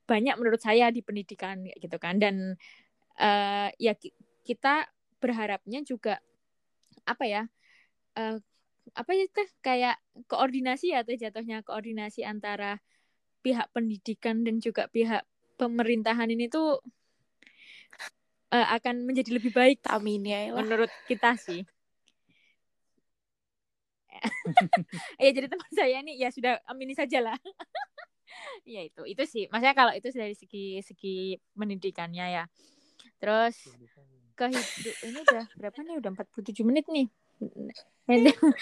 Speaker 1: banyak menurut saya di pendidikan gitu kan dan eh, ya ki- kita berharapnya juga apa ya eh, apa itu kayak koordinasi atau jatuhnya koordinasi antara pihak pendidikan dan juga pihak pemerintahan ini tuh eh, akan menjadi lebih baik
Speaker 2: amin ya
Speaker 1: menurut kita sih. ya jadi teman saya ini ya sudah amini saja lah. ya itu itu sih. Maksudnya kalau itu dari segi segi pendidikannya ya. Terus kehidup ini udah berapa nih? Udah 47 menit nih.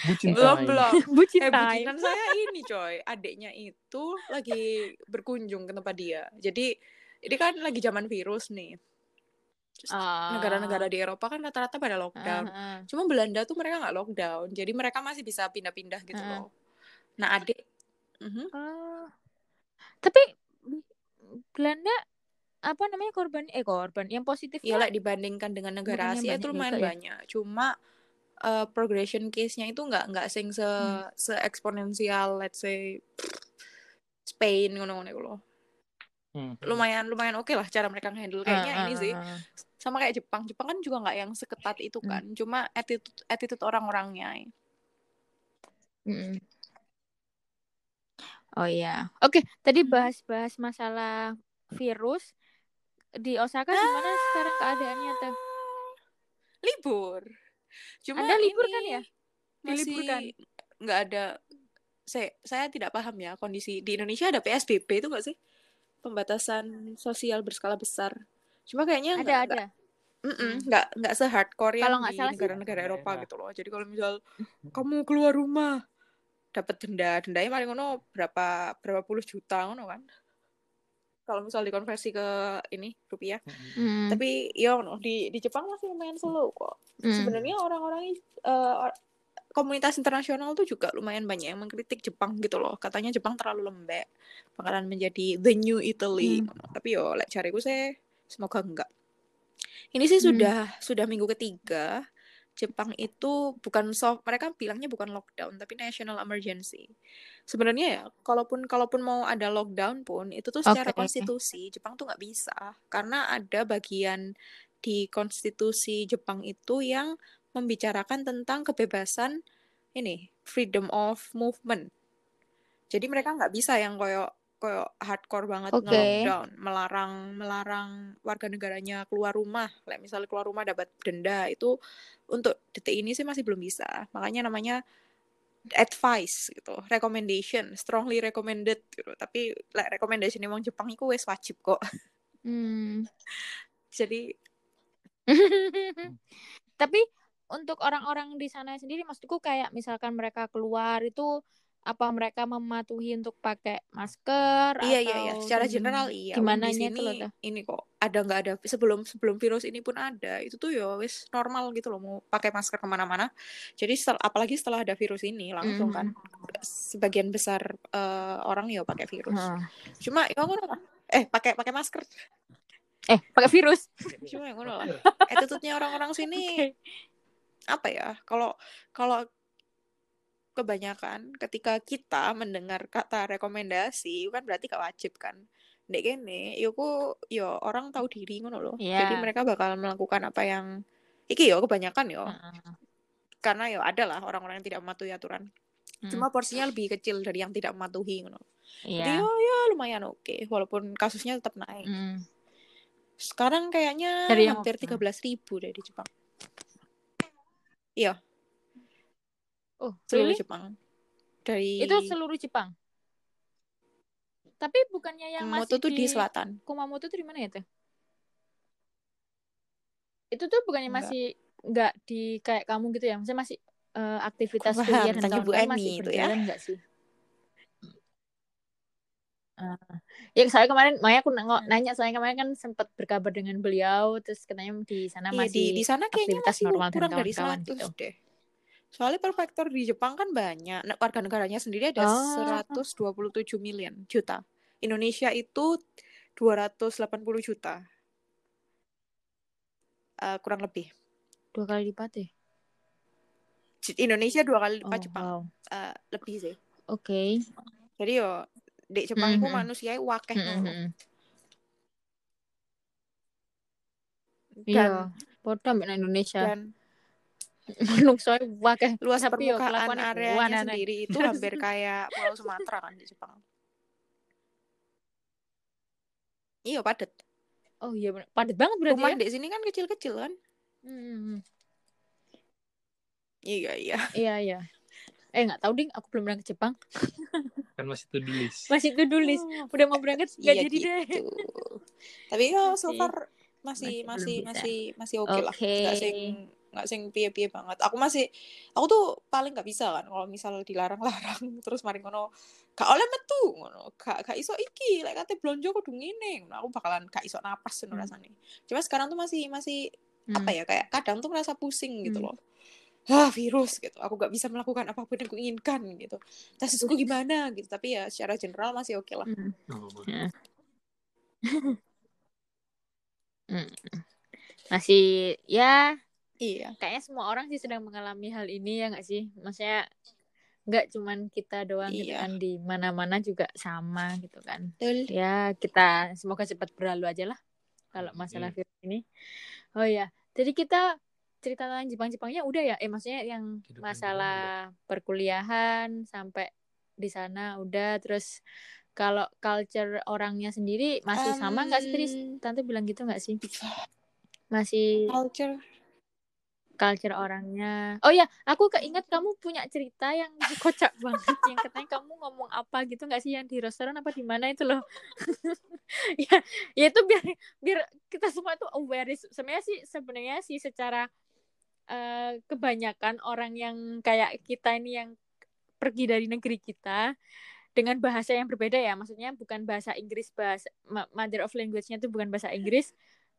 Speaker 3: bucin
Speaker 2: belum belum
Speaker 1: Bucin
Speaker 2: eh bucinan saya ini coy adiknya itu lagi berkunjung ke tempat dia jadi ini kan lagi zaman virus nih Terus negara-negara di Eropa kan rata-rata pada lockdown
Speaker 1: Ah, ah.
Speaker 2: cuma Belanda tuh mereka nggak lockdown jadi mereka masih bisa pindah-pindah gitu
Speaker 1: Heeh.
Speaker 2: loh nah adik Mhm.
Speaker 1: Oh. Tapi Belanda apa namanya korban eh korban yang positifnya
Speaker 2: Iya lah dibandingkan dengan negara Asia
Speaker 1: banyak
Speaker 2: itu lumayan
Speaker 1: juga ya?
Speaker 2: banyak. Cuma uh, progression case-nya itu nggak nggak sing se
Speaker 1: Hmm.
Speaker 2: se eksponensial let's say Spain ngono-ngono loh.
Speaker 3: Hmm.
Speaker 2: Lumayan lumayan oke lah cara mereka handle kayaknya
Speaker 1: Ah,
Speaker 2: ini sih.
Speaker 1: ah, ah.
Speaker 2: Sama kayak Jepang. Jepang kan juga nggak yang seketat itu
Speaker 1: Hmm.
Speaker 2: kan. Cuma attitude attitude orang-orangnya.
Speaker 1: Mm-mm. Oh iya. Oke, tadi
Speaker 2: Hmm.
Speaker 1: bahas-bahas masalah virus di Osaka gimana sekarang keadaannya tuh?
Speaker 2: Libur. Cuma
Speaker 1: Anda libur
Speaker 2: ini
Speaker 1: kan ya?
Speaker 2: Masih
Speaker 1: Diliburkan.
Speaker 2: nggak ada saya saya tidak paham ya kondisi di Indonesia ada PSBB itu nggak sih? Pembatasan sosial berskala besar. Cuma kayaknya
Speaker 1: Ada
Speaker 2: nggak
Speaker 1: ada.
Speaker 2: nggak Mm-mm,
Speaker 1: Hmm.
Speaker 2: nggak se-hardcore
Speaker 1: Kalau
Speaker 2: yang di
Speaker 1: salah sih-
Speaker 2: negara-negara Eropa
Speaker 3: Daerah.
Speaker 2: gitu loh. Jadi kalau misal kamu keluar rumah dapat denda, dendanya paling ngono berapa berapa puluh juta ngono kan. Kalau misal dikonversi ke ini rupiah.
Speaker 1: Hmm.
Speaker 2: Tapi ya ngono, di di Jepang masih lumayan slow kok.
Speaker 1: Hmm.
Speaker 2: Sebenarnya orang-orang eh, or- komunitas internasional tuh juga lumayan banyak yang mengkritik Jepang gitu loh. Katanya Jepang terlalu lembek, bakalan menjadi the new Italy.
Speaker 1: Hmm.
Speaker 2: Tapi yo lek cariku saya semoga enggak. Ini sih
Speaker 1: Hmm.
Speaker 2: sudah sudah minggu ketiga Jepang itu bukan soft, mereka bilangnya bukan lockdown tapi national emergency. Sebenarnya ya, kalaupun kalaupun mau ada lockdown pun itu tuh secara
Speaker 1: Oke.
Speaker 2: konstitusi Jepang tuh nggak bisa karena ada bagian di konstitusi Jepang itu yang membicarakan tentang kebebasan ini freedom of movement. Jadi mereka nggak bisa yang koyo koyo hardcore banget
Speaker 1: Oke.
Speaker 2: nge-lockdown, melarang melarang warga negaranya keluar rumah. Kayak misalnya keluar rumah dapat denda itu untuk detik ini sih masih belum bisa. Makanya namanya advice gitu, recommendation, strongly recommended gitu. Tapi like, recommendation emang Jepang itu wes wajib kok.
Speaker 1: Hmm.
Speaker 2: Jadi
Speaker 1: Tapi untuk orang-orang di sana sendiri, maksudku kayak misalkan mereka keluar itu apa mereka mematuhi untuk pakai masker
Speaker 2: iya
Speaker 1: atau
Speaker 2: iya iya, secara general iya.
Speaker 1: gimana
Speaker 2: di
Speaker 1: itu loh
Speaker 2: sini
Speaker 1: tuh?
Speaker 2: ini kok ada nggak ada sebelum sebelum virus ini pun ada itu tuh ya wes normal gitu loh mau pakai masker ke mana-mana. Jadi setel- apalagi setelah ada virus ini langsung
Speaker 1: Mhm.
Speaker 2: kan sebagian besar eh, orang ya pakai virus.
Speaker 1: Heeh.
Speaker 2: Cuma ya ngono lah. eh pakai pakai masker
Speaker 1: Eh, pakai virus.
Speaker 2: cuma yang ngono lah attitude-nya orang-orang sini apa ya kalau kalau kebanyakan ketika kita mendengar kata rekomendasi kan berarti gak wajib kan Dek gini, yoku yo orang tahu diri ngono loh.
Speaker 1: Iya.
Speaker 2: Jadi mereka bakal melakukan apa yang iki yo kebanyakan yo.
Speaker 1: Heeh.
Speaker 2: Karena yo ada lah orang-orang yang tidak mematuhi aturan.
Speaker 1: Hmm.
Speaker 2: Cuma porsinya lebih kecil dari yang tidak mematuhi ngono. Jadi
Speaker 1: Iya.
Speaker 2: yo ya lumayan oke walaupun kasusnya tetap naik.
Speaker 1: Mm.
Speaker 2: Sekarang kayaknya
Speaker 1: Dari
Speaker 2: hampir
Speaker 1: mana?
Speaker 2: 13.000 ribu di Jepang. Iya,
Speaker 1: Oh,
Speaker 2: seluruh
Speaker 1: really?
Speaker 2: Jepang. Dari
Speaker 1: Itu seluruh Jepang. Tapi bukannya yang
Speaker 2: Kumamoto
Speaker 1: masih
Speaker 2: tuh di selatan.
Speaker 1: Kumamoto tuh di mana ya tuh? Itu tuh bukannya
Speaker 2: Enggak.
Speaker 1: masih nggak di kayak kamu gitu ya? Maksudnya masih eh, aktivitas kuliah dan
Speaker 2: tanya Bu Eni
Speaker 1: masih
Speaker 2: itu ya.
Speaker 1: berjalan nggak sih? Ah. ya saya kemarin Maya aku nengok-
Speaker 2: Hmm.
Speaker 1: nanya saya kemarin kan sempat berkabar dengan beliau terus katanya di sana
Speaker 2: Iya,
Speaker 1: masih
Speaker 2: di di sana kayaknya
Speaker 1: aktivitas
Speaker 2: masih
Speaker 1: normal dan
Speaker 2: kurang dari
Speaker 1: kawan-kawan
Speaker 2: 100
Speaker 1: gitu.
Speaker 2: deh. Soalnya prefektur di Jepang kan banyak. Nah, warga negaranya sendiri ada
Speaker 1: Oh.
Speaker 2: 127 million juta. Indonesia itu 280 juta. Eh, kurang lebih.
Speaker 1: dua kali lipat ya?
Speaker 2: Indonesia dua kali lipat
Speaker 1: Oh,
Speaker 2: Jepang.
Speaker 1: wow.
Speaker 2: Eh, lebih sih.
Speaker 1: Oke.
Speaker 2: Jadi yo di Jepang itu
Speaker 1: Mhm.
Speaker 2: manusia wakeh
Speaker 1: Mm, mm,
Speaker 2: ngono.
Speaker 1: mm.
Speaker 2: Dan
Speaker 1: Iya, podo Indonesia.
Speaker 2: dan
Speaker 1: Menungso wakeh
Speaker 2: luas
Speaker 1: tapi
Speaker 2: permukaan areanya
Speaker 1: buanan.
Speaker 2: sendiri itu hampir kayak Pulau Sumatera kan di Jepang. Iya padat.
Speaker 1: Oh iya bener. padat banget berarti
Speaker 2: Rumah
Speaker 1: ya.
Speaker 2: di sini kan kecil-kecil kan?
Speaker 1: Hmm,
Speaker 2: Iya iya.
Speaker 1: iya iya. Eh nggak tahu ding, aku belum pernah ke Jepang.
Speaker 3: Kan masih to do list.
Speaker 1: Masih to do list. Udah mau berangkat nggak
Speaker 2: Iya
Speaker 1: jadi deh.
Speaker 2: gitu. Tapi ya so far masih
Speaker 1: masih
Speaker 2: masih masih masih oke lah.
Speaker 1: Oke.
Speaker 2: Nggak sing nggak sing piye-piye banget. Aku masih aku tuh paling nggak bisa kan kalau misal dilarang-larang terus mari ngono gak oleh metu ngono. Gak gak iso iki lek kate blonjo kudu ngene. Ngono, Aku bakalan gak iso napas ngono
Speaker 1: Hmm.
Speaker 2: rasane. Cuma sekarang tuh masih masih apa
Speaker 1: Hmm.
Speaker 2: ya kayak kadang tuh merasa pusing gitu
Speaker 1: Hmm.
Speaker 2: loh. Ah virus gitu. Aku gak bisa melakukan apa pun yang kuinginkan gitu. Tesisku gimana gitu. Tapi ya secara general masih oke lah.
Speaker 1: Hmm.
Speaker 3: Oh.
Speaker 1: Ya. Hmm. Masih ya
Speaker 2: Iya.
Speaker 1: kayaknya semua orang sih sedang mengalami hal ini ya nggak sih? Maksudnya nggak cuman kita doang gitu
Speaker 2: Iya.
Speaker 1: kan di mana-mana juga sama gitu kan.
Speaker 2: Betul.
Speaker 1: Ya kita semoga cepat berlalu aja lah kalau masalah virus ini. Oh ya, jadi kita cerita tentang Jepang-Jepangnya udah ya? Eh maksudnya yang
Speaker 3: Kehidupan
Speaker 1: masalah perkuliahan sampai di sana udah terus kalau culture orangnya sendiri masih sama nggak sih? Tante bilang gitu nggak sih? Masih
Speaker 2: culture
Speaker 1: culture orangnya. Oh ya, aku keinget kamu punya cerita yang kocak banget yang katanya kamu ngomong apa gitu nggak sih yang di restoran apa di mana itu loh. ya, ya itu biar biar kita semua tuh aware sebenarnya sih sebenarnya sih secara eh, kebanyakan orang yang kayak kita ini yang pergi dari negeri kita dengan bahasa yang berbeda ya maksudnya bukan bahasa Inggris bahasa mother of language-nya itu bukan bahasa Inggris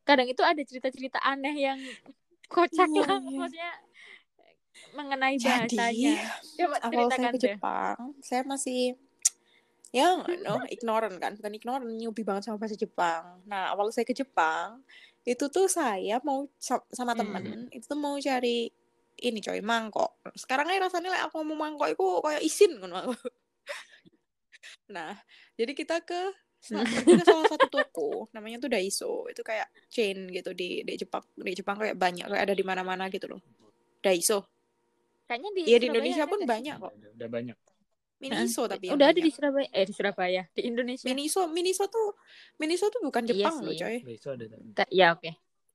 Speaker 1: kadang itu ada cerita-cerita aneh yang kocak
Speaker 2: Iya,
Speaker 1: lah
Speaker 2: iya.
Speaker 1: maksudnya mengenai
Speaker 2: Jadi,
Speaker 1: bahasanya coba
Speaker 2: awal saya ke
Speaker 1: deh
Speaker 2: Jepang, saya masih ya no ignorant kan, bukan ignorant, newbie banget sama bahasa Jepang. Nah, awal saya ke Jepang, itu tuh saya mau sa- sama
Speaker 1: Hmm.
Speaker 2: temen, itu tuh mau cari ini coy, mangkok. Sekarang aja rasanya like aku ngomong mangkok itu kayak isin aku. Nah, jadi kita ke ke salah satu toko, namanya tuh Daiso. Itu kayak chain gitu di di Jepang. Di Jepang kayak banyak, kayak ada di mana-mana gitu loh. Daiso.
Speaker 1: kayaknya di
Speaker 2: Iya di Indonesia pun banyak kok.
Speaker 3: Udah, udah banyak.
Speaker 2: Miniso
Speaker 1: Hah?
Speaker 2: tapi
Speaker 1: udah ada
Speaker 2: banyak.
Speaker 1: di Surabaya eh di Surabaya di Indonesia
Speaker 2: Miniso, Miniso tuh Miniso tuh bukan
Speaker 1: Iya
Speaker 2: Jepang loh,
Speaker 1: sih.
Speaker 2: coy.
Speaker 3: Besok ada
Speaker 1: ya oke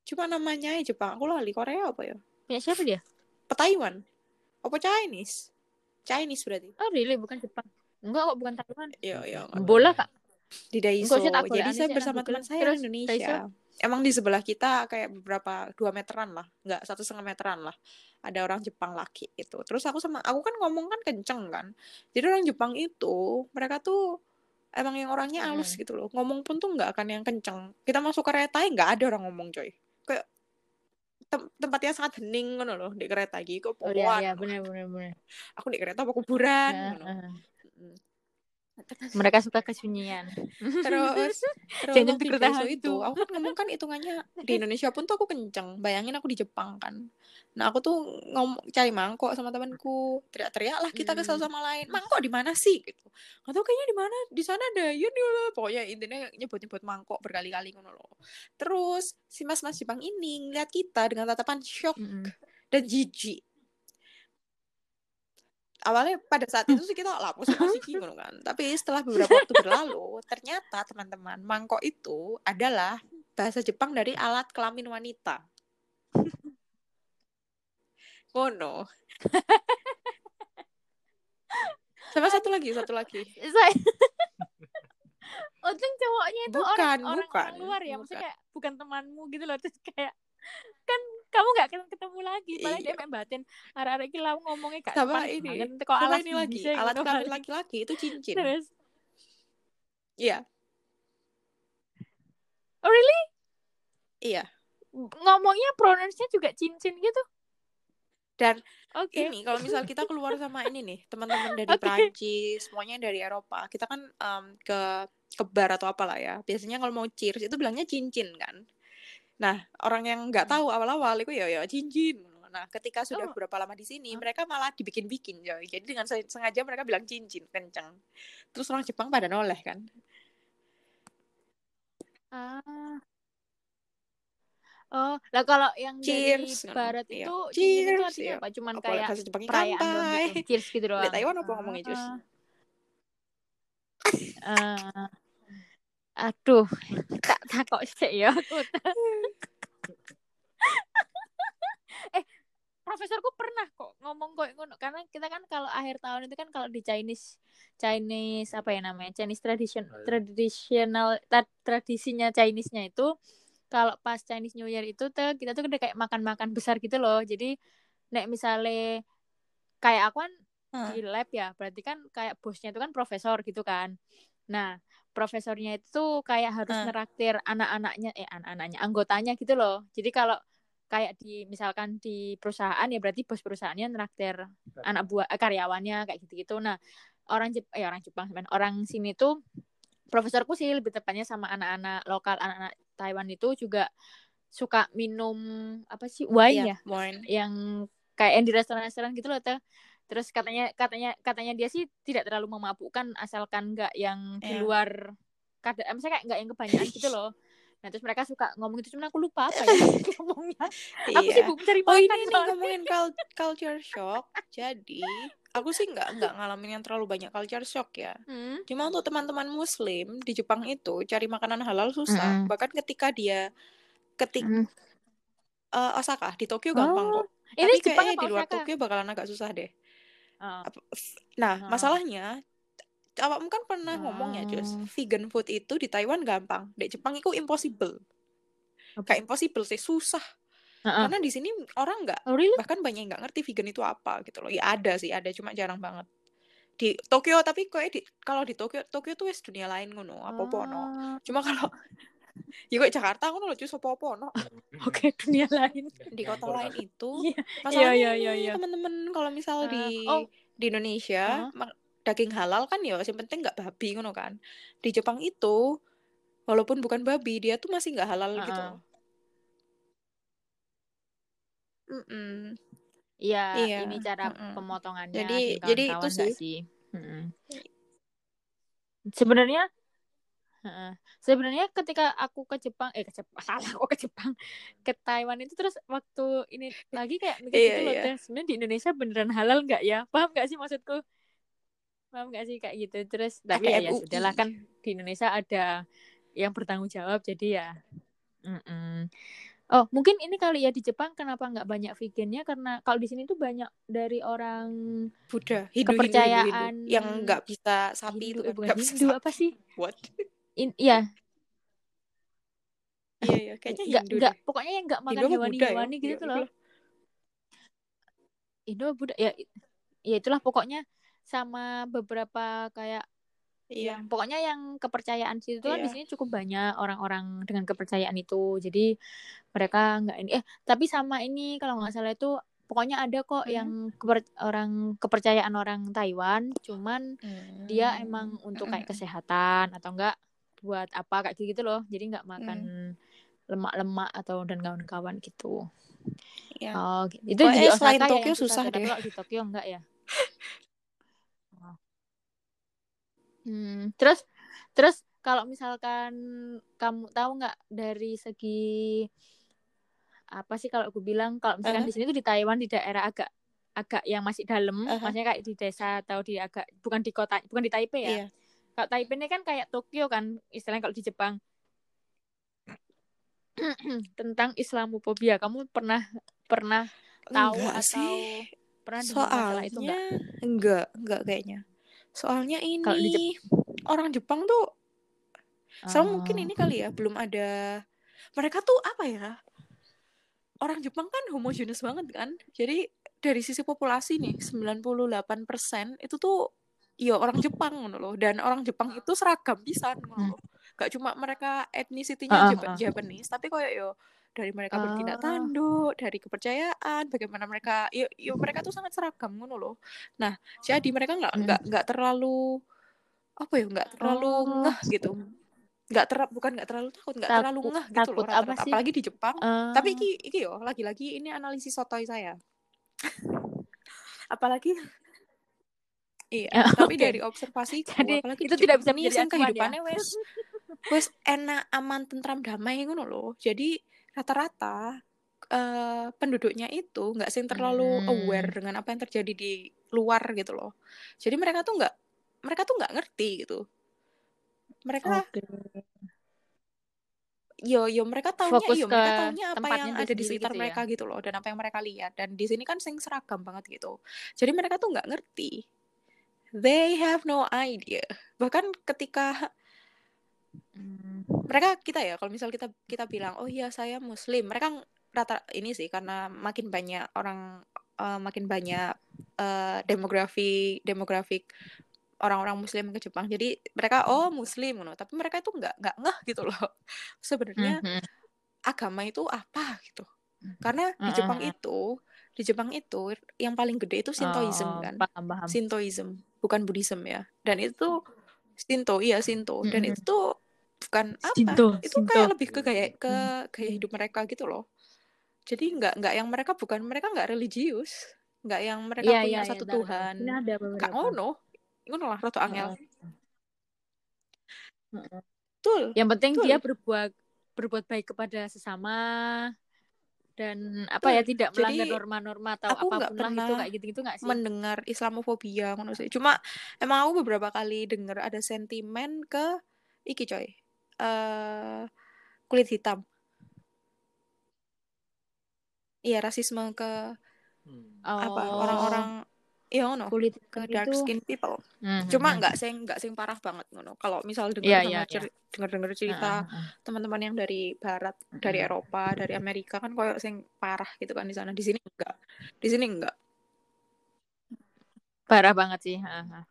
Speaker 2: Cuma namanya Jepang. Aku lali Korea apa ya?
Speaker 1: punya siapa dia
Speaker 2: Apa Taiwan? Apa Chinese? Chinese berarti.
Speaker 1: oh really bukan Jepang enggak kok bukan Taiwan
Speaker 2: Iya, iya.
Speaker 1: bola kak
Speaker 2: Di Daiso. Jadi saya bersama teman saya
Speaker 1: Terus,
Speaker 2: Indonesia. Emang di sebelah kita kayak beberapa dua meteran lah, nggak satu setengah meteran lah. Ada orang Jepang laki itu. Terus aku sama aku kan ngomong kan kenceng kan. Jadi orang Jepang itu mereka tuh emang yang orangnya halus
Speaker 1: Mm-mm.
Speaker 2: gitu loh. Ngomong pun tuh nggak akan yang kenceng. Kita masuk kereta nggak ada orang ngomong coy. Kayak tem- tempatnya sangat hening ngono loh di kereta gitu.
Speaker 1: oh iya iya benar benar benar
Speaker 2: Aku di kereta apa kuburan ngono.
Speaker 1: ah. Mereka suka kesunyian.
Speaker 2: Terus
Speaker 1: Jangan
Speaker 2: waktu
Speaker 1: tidur
Speaker 2: di Daiso
Speaker 1: tahan
Speaker 2: itu, aku kan ngomong kan hitungannya di Indonesia pun tuh aku kenceng. Bayangin aku di Jepang kan. Nah, aku tuh ngomong cari mangkok sama temanku. Teriak-teriak lah kita kesal
Speaker 1: Hmm.
Speaker 2: sama lain. Mangkok di mana sih gitu. Gak tau kayaknya di mana. Di sana ada ya lah. Pokoknya intinya nyebut-nyebut mangkok berkali-kali ngono loh. Terus si mas-mas Jepang ini ngeliat kita dengan tatapan shock
Speaker 1: Mm-mm.
Speaker 2: dan jijik. Awalnya pada saat itu sih kita lapus masih ngono kan. Tapi setelah beberapa waktu berlalu, ternyata teman-teman, mangkok itu adalah bahasa Jepang dari alat kelamin wanita. Ngono. Sama satu lagi, satu lagi.
Speaker 1: Saya Untung cowoknya itu
Speaker 2: Bukan,
Speaker 1: orang orang
Speaker 2: bukan,
Speaker 1: orang luar ya, maksudnya
Speaker 2: bukan.
Speaker 1: kayak bukan temanmu gitu loh, terus kayak kan kamu nggak ketemu, ketemu lagi, malah dia
Speaker 2: Iya.
Speaker 1: main batin arek-arek iki lah ngomongnya gak
Speaker 2: Sama ini,
Speaker 1: banget, kok
Speaker 2: Sama
Speaker 1: alas
Speaker 2: ini lagi,
Speaker 1: bisa,
Speaker 2: alat
Speaker 1: ngono
Speaker 2: kelamin
Speaker 1: kali.
Speaker 2: laki-laki itu cincin.
Speaker 1: Terus,
Speaker 2: Iya,
Speaker 1: oh really?
Speaker 2: iya.
Speaker 1: Ngomongnya pronounce-nya juga cincin gitu.
Speaker 2: Dan
Speaker 1: Oke.
Speaker 2: ini kalau misal kita keluar sama ini nih teman-teman dari
Speaker 1: Oke.
Speaker 2: Prancis semuanya dari Eropa kita kan em, ke ke bar atau apalah ya biasanya kalau mau cheers itu bilangnya cincin kan nah orang yang nggak tahu awal-awal itu ya ya cincin nah ketika sudah
Speaker 1: Oh.
Speaker 2: beberapa lama di sini mereka malah dibikin-bikin coy jadi dengan sen- sengaja mereka bilang cincin kencang terus orang Jepang pada noleh kan
Speaker 1: Ah. Oh, lah kalau yang dari
Speaker 2: Cheers, ngono.
Speaker 1: barat
Speaker 2: Iya.
Speaker 1: itu cincin itu
Speaker 2: Cheers,
Speaker 1: artinya
Speaker 2: iya.
Speaker 1: apa? Cuman
Speaker 2: apa
Speaker 1: kayak
Speaker 2: bahasa
Speaker 1: perayaan doang gitu. Cheers gitu doang.
Speaker 2: di Taiwan apa ngomongnya Jus
Speaker 1: Ah. Aduh, tak takut sih ya aku. eh, profesorku pernah kok ngomong kok ngono karena kita kan kalau akhir tahun itu kan kalau di Chinese Chinese apa ya namanya Chinese tradition
Speaker 3: iya.
Speaker 1: traditional ta- tradisinya Chinese-nya itu kalau pas Chinese New Year itu tuh kita tuh udah kayak makan-makan besar gitu loh jadi nek misalnya kayak aku kan
Speaker 2: Hah.
Speaker 1: di lab ya berarti kan kayak bosnya itu kan profesor gitu kan nah profesornya itu tuh kayak harus
Speaker 2: Hah.
Speaker 1: neraktir anak-anaknya eh anak-anaknya anggotanya gitu loh. Jadi kalau kayak di misalkan di perusahaan ya berarti bos perusahaannya neraktir anak buah eh, karyawannya kayak gitu-gitu. Nah orang Jep eh orang Jepang sebenarnya orang sini tuh profesorku sih lebih tepatnya sama anak-anak lokal anak-anak Taiwan itu juga suka minum apa sih wine
Speaker 2: Iya,
Speaker 1: ya?
Speaker 2: wine.
Speaker 1: yang kayak yang di restoran-restoran gitu loh teh terus katanya katanya katanya dia sih tidak terlalu memabukkan asalkan nggak yang di
Speaker 2: Iya.
Speaker 1: luar kadang misalnya kayak nggak yang kebanyakan gitu loh nah terus mereka suka ngomong itu cuman aku lupa apa ya ngomongnya aku
Speaker 2: Iya.
Speaker 1: sibuk mencari
Speaker 2: Oh
Speaker 1: makan
Speaker 2: ini nih ngomongin cul- culture shock. Jadi aku sih nggak nggak ngalamin yang terlalu banyak culture shock ya.
Speaker 1: Hmm.
Speaker 2: Cuma untuk teman-teman Muslim di Jepang itu cari makanan halal susah.
Speaker 1: Mm-mm.
Speaker 2: Bahkan ketika dia ketik
Speaker 1: Mm.
Speaker 2: eh, Osaka di Tokyo gampang
Speaker 1: Oh,
Speaker 2: kok.
Speaker 1: ini
Speaker 2: Tapi
Speaker 1: Jepang
Speaker 2: kayaknya di luar
Speaker 1: Osaka?
Speaker 2: Tokyo bakalan agak susah deh. Nah
Speaker 1: Oh.
Speaker 2: masalahnya awakmu kan pernah ngomong ya Jus, vegan food itu di Taiwan gampang, di Jepang itu impossible.
Speaker 1: Apa?
Speaker 2: Kayak impossible sih susah.
Speaker 1: Heeh.
Speaker 2: Karena di sini orang nggak
Speaker 1: Oh really?
Speaker 2: bahkan banyak yang nggak ngerti vegan itu apa gitu loh ya ada sih ada cuma jarang banget di Tokyo tapi kok di kalau di Tokyo Tokyo tuh wes dunia lain ngono apa apa no
Speaker 1: Oh,
Speaker 2: cuma kalau ya kok Jakarta ngono loh cuma apa apa no
Speaker 1: Oke, dunia lain.
Speaker 2: di kota lain itu
Speaker 1: Iya.
Speaker 2: masalahnya
Speaker 1: iya, iya,
Speaker 2: ini
Speaker 1: iya.
Speaker 2: teman-teman kalau misal di
Speaker 1: Eh, oh.
Speaker 2: di Indonesia ma- daging halal kan ya yang penting nggak babi ngono kan di Jepang itu walaupun bukan babi dia tuh masih nggak halal gitu
Speaker 1: Heeh.
Speaker 2: loh Mm-mm.
Speaker 1: Iya,
Speaker 2: Iya,
Speaker 1: ini cara
Speaker 2: heeh.
Speaker 1: pemotongannya
Speaker 2: Jadi- jadi itu sih.
Speaker 1: sih. Mm-mm. Sebenarnya Sebenarnya ketika aku ke Jepang, eh ke Jepang, salah aku ke Jepang, ke Taiwan itu terus waktu ini lagi kayak mikir
Speaker 2: Iya,
Speaker 1: gitu loh. Teh, sebenarnya di Indonesia beneran halal nggak ya? Paham nggak sih maksudku? Paham nggak sih kayak gitu? Terus tapi ya, ya sudahlah kan di Indonesia ada yang bertanggung jawab jadi ya. mm-mm. Oh, mungkin ini kali ya di Jepang kenapa nggak banyak vegannya karena kalau di sini tuh banyak dari orang
Speaker 2: Buddha, Hindu, Hindu, Hindu,
Speaker 1: Kepercayaan
Speaker 2: Hindu. yang nggak bisa sapi
Speaker 1: Hindu,
Speaker 2: itu kan nggak bisa
Speaker 1: Hindu
Speaker 2: sapi.
Speaker 1: apa sih?
Speaker 2: What?
Speaker 1: In, iya,
Speaker 2: Iya iya, kayaknya
Speaker 1: nggak nggak pokoknya yang nggak makan
Speaker 2: apa Buddha ya?
Speaker 1: gitu tuh loh. Indo Buddha ya ya itulah pokoknya sama beberapa kayak
Speaker 2: Iya.
Speaker 1: yang pokoknya yang kepercayaan situ kan di
Speaker 2: Iya.
Speaker 1: sini cukup banyak orang-orang dengan kepercayaan itu. Jadi mereka nggak ini eh tapi sama ini kalau nggak salah itu pokoknya ada kok
Speaker 2: Hmm.
Speaker 1: yang keper- orang kepercayaan orang Taiwan cuman dia
Speaker 2: Hmm.
Speaker 1: emang untuk kayak
Speaker 2: Mm-mm.
Speaker 1: kesehatan atau enggak buat apa kayak gitu loh jadi nggak makan
Speaker 2: Hmm.
Speaker 1: lemak-lemak atau dan kawan-kawan gitu
Speaker 2: Iya.
Speaker 1: oh gitu. itu
Speaker 2: Pokoknya
Speaker 1: di Osaka
Speaker 2: selain
Speaker 1: ya
Speaker 2: Tokyo
Speaker 1: susah
Speaker 2: susah deh.
Speaker 1: kalau di Tokyo enggak ya Oh. Hmm, terus terus kalau misalkan kamu tahu nggak dari segi apa sih kalau aku bilang kalau misalkan
Speaker 2: Uh-huh.
Speaker 1: di sini tuh di Taiwan di daerah agak agak yang masih dalam,
Speaker 2: Uh-huh.
Speaker 1: maksudnya kayak di desa atau di agak bukan di kota, bukan di Taipei ya.
Speaker 2: Iya.
Speaker 1: Kalau Taipei ini kan kayak Tokyo kan, istilahnya kalau di Jepang tentang Islamophobia. Kamu pernah pernah tahu
Speaker 2: Enggak
Speaker 1: atau
Speaker 2: sih.
Speaker 1: pernah dengar masalah itu
Speaker 2: Soalnya
Speaker 1: enggak?
Speaker 2: enggak, enggak kayaknya. Soalnya ini
Speaker 1: Kalau di Jep-
Speaker 2: orang Jepang tuh Soalnya mungkin
Speaker 1: Oh.
Speaker 2: ini kali ya belum ada mereka tuh apa ya? Orang Jepang kan homogenes banget kan. Jadi dari sisi populasi nih 98% itu tuh ya orang Jepang ngono loh dan orang Jepang itu seragam pisan
Speaker 1: Hmm.
Speaker 2: loh. Gak cuma mereka
Speaker 1: Ah,
Speaker 2: etnisitinya
Speaker 1: ah,
Speaker 2: Jap-
Speaker 1: ah.
Speaker 2: Japanese tapi kayak yo dari mereka bertindak
Speaker 1: Ah.
Speaker 2: tanduk, dari kepercayaan, bagaimana mereka yo, yo mereka tuh sangat seragam ngono loh. Nah, jadi mereka nggak
Speaker 1: Hmm.
Speaker 2: nggak nggak terlalu apa ya nggak terlalu
Speaker 1: Oh.
Speaker 2: ngeh gitu nggak ter bukan nggak terlalu takut nggak terlalu ngeh gitu loh
Speaker 1: takut apa
Speaker 2: rata-rata
Speaker 1: sih?
Speaker 2: apalagi di Jepang
Speaker 1: Eh,
Speaker 2: tapi iki iki yo lagi-lagi ini analisis sotoy saya apalagi iya
Speaker 1: Ya,
Speaker 2: tapi
Speaker 1: oke.
Speaker 2: dari observasiku
Speaker 1: Jadi,
Speaker 2: apalagi
Speaker 1: itu tidak bisa menjadi acuan ya?
Speaker 2: kehidupannya wes wes enak aman tentram damai ngono loh jadi rata-rata eh, penduduknya itu nggak sing terlalu
Speaker 1: Hmm.
Speaker 2: aware dengan apa yang terjadi di luar gitu loh jadi mereka tuh nggak mereka tuh nggak ngerti gitu mereka
Speaker 1: Oke.
Speaker 2: yo yo mereka taunya
Speaker 1: Fokus
Speaker 2: yo mereka
Speaker 1: ke
Speaker 2: taunya apa yang ada di sekitar
Speaker 1: gitu ya?
Speaker 2: mereka gitu loh dan apa yang mereka lihat dan di sini kan sing seragam banget gitu jadi mereka tuh nggak ngerti they have no idea. Bahkan ketika
Speaker 1: Hmm.
Speaker 2: mereka kita ya kalau misal kita kita bilang oh iya saya muslim mereka rata ini sih karena makin banyak orang eh, makin banyak eh, demografi demografik orang-orang muslim ke Jepang. Jadi mereka oh muslim ngono. Tapi mereka itu nggak nggak ngeh gitu loh. Sebenarnya
Speaker 1: Mhm.
Speaker 2: agama itu apa gitu. Karena di
Speaker 1: Mm-mm.
Speaker 2: Jepang itu di Jepang itu yang paling gede itu Shintoism
Speaker 1: Oh,
Speaker 2: kan.
Speaker 1: paham paham.
Speaker 2: Shintoism bukan Buddhism ya dan itu Shinto iya Shinto dan
Speaker 1: Mm-mm.
Speaker 2: itu tuh bukan apa
Speaker 1: Shinto,
Speaker 2: itu
Speaker 1: Shinto.
Speaker 2: kayak lebih ke gaya ke
Speaker 1: Hmm.
Speaker 2: gaya hidup mereka gitu loh jadi nggak nggak yang mereka bukan mereka nggak religius nggak yang mereka
Speaker 1: Iya,
Speaker 2: punya
Speaker 1: iya,
Speaker 2: satu
Speaker 1: tahu.
Speaker 2: Tuhan
Speaker 1: ada
Speaker 2: nggak
Speaker 1: beberapa.
Speaker 2: ngono ngono lah roto angel betul
Speaker 1: Yang penting
Speaker 2: Betul.
Speaker 1: dia berbuat berbuat baik kepada sesama dan apa ya tidak
Speaker 2: Jadi,
Speaker 1: melanggar norma-norma atau
Speaker 2: aku apa
Speaker 1: pun lah itu
Speaker 2: pernah
Speaker 1: kayak gitu-gitu nggak sih?
Speaker 2: mendengar Islamofobia ngono sih cuma emang aku beberapa kali dengar ada sentimen ke iki coy eh kulit hitam iya rasisme ke
Speaker 3: Hmm.
Speaker 2: apa
Speaker 1: Oh,
Speaker 2: iya ngono
Speaker 1: kulit
Speaker 2: dark
Speaker 1: itu.
Speaker 2: skin people
Speaker 1: Mhm.
Speaker 2: cuma nggak sing nggak sing parah banget ngono kalau misal dengar
Speaker 1: Iya,
Speaker 2: sama
Speaker 1: iya,
Speaker 2: ceri- dengar-dengar cerita
Speaker 1: Heeh, heeh.
Speaker 2: teman-teman yang dari barat dari
Speaker 1: Mm-mm.
Speaker 2: Eropa dari Amerika kan koyo sing parah gitu kan di sana di sini enggak di sini enggak
Speaker 1: Parah banget sih. heeh.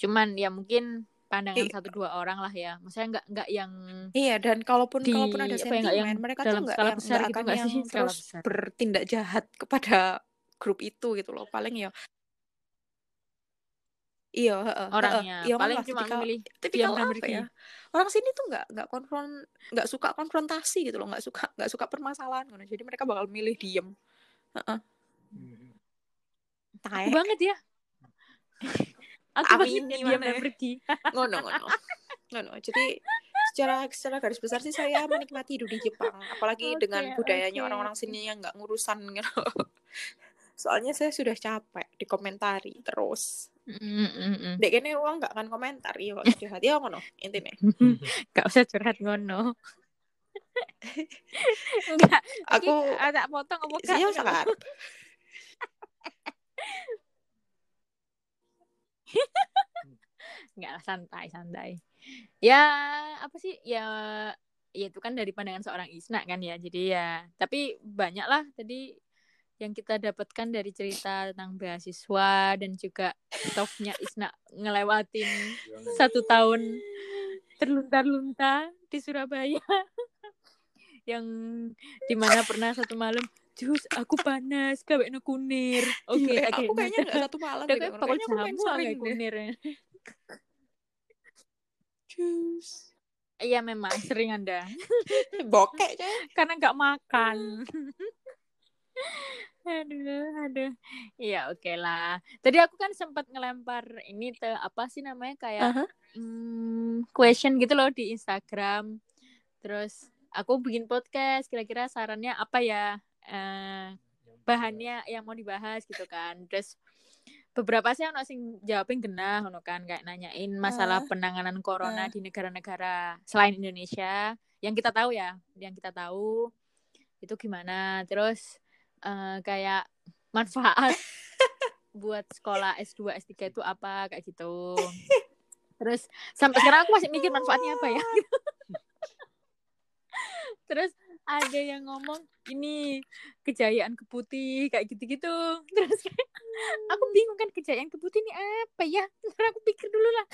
Speaker 1: Cuman ya mungkin pandangan satu dua orang lah ya. Maksudnya nggak nggak yang
Speaker 2: Iya dan kalaupun
Speaker 1: Di-
Speaker 2: kalaupun ada
Speaker 1: nggak yang
Speaker 2: sentimen mereka tuh
Speaker 1: dalam
Speaker 2: nggak
Speaker 1: skala
Speaker 2: yang
Speaker 1: besar
Speaker 2: nggak
Speaker 1: gitu
Speaker 2: akan
Speaker 1: nggak
Speaker 2: yang
Speaker 1: sih? Skala
Speaker 2: terus
Speaker 1: besar.
Speaker 2: bertindak jahat kepada grup itu gitu loh paling ya iya heeh,
Speaker 1: orangnya.
Speaker 2: iya
Speaker 1: Paling cuma
Speaker 2: tipikal
Speaker 1: memilih
Speaker 2: tipikal
Speaker 1: diam
Speaker 2: apa ya orang sini tuh nggak nggak konfront nggak suka konfrontasi gitu loh nggak suka nggak suka permasalahan gitu. jadi mereka bakal milih diem taek
Speaker 1: banget ya. Aku
Speaker 2: Amin,
Speaker 1: maksudnya diam dan
Speaker 2: ya?
Speaker 1: pergi.
Speaker 2: ngono ngono ngono jadi secara secara garis besar sih saya menikmati hidup di Jepang apalagi
Speaker 1: Oke,
Speaker 2: dengan budayanya
Speaker 1: oke.
Speaker 2: orang-orang sini yang nggak ngurusan gitu soalnya saya sudah capek dikomentari terus
Speaker 1: Mm, mm, mm.
Speaker 2: dek kene uang nggak akan komentar iya kok curhat ya ngono intinya
Speaker 1: Gak usah curhat ngono. Enggak,
Speaker 2: aku
Speaker 1: ada potong apa gak?
Speaker 2: iya sangat
Speaker 1: Enggak lah, santai, santai. Ya, apa sih? Ya ya itu kan dari pandangan seorang Isna kan ya. Jadi ya, tapi banyak lah tadi yang kita dapatkan dari cerita tentang beasiswa dan juga stopnya Isna ngelewatin satu tahun terlunta-lunta di Surabaya yang di mana pernah satu malam Jus, aku panas, gawe no kunir. Oke,
Speaker 2: Iya,
Speaker 1: tak
Speaker 2: aku
Speaker 1: kayak
Speaker 2: kayaknya nggak satu malam deh,
Speaker 1: bakal
Speaker 2: Kayaknya aku main sering
Speaker 1: kunir.
Speaker 2: Jus.
Speaker 1: Iya memang sering Anda.
Speaker 2: Bokek.
Speaker 1: Karena nggak makan. aduh, aduh. Iya, oke lah. Tadi aku kan sempat ngelempar ini te apa sih namanya kayak
Speaker 2: Aha.
Speaker 1: hmm, question gitu loh di Instagram. Terus aku bikin podcast, kira-kira sarannya apa ya? Eh, bahannya yang mau dibahas gitu kan. Terus beberapa sih ono sing jawabin genah ngono kan kayak nanyain masalah
Speaker 2: Ah.
Speaker 1: penanganan corona
Speaker 2: Ah.
Speaker 1: di negara-negara selain Indonesia yang kita tahu ya, yang kita tahu itu gimana. Terus eh, kayak manfaat buat sekolah S2, S3 itu apa kayak gitu. Terus sampai sekarang aku masih mikir manfaatnya apa ya. Terus ada yang ngomong ini kejayaan keputih kayak gitu-gitu. Terus aku bingung kan kejayaan keputih ini apa ya? Ntar aku pikir dulu lah.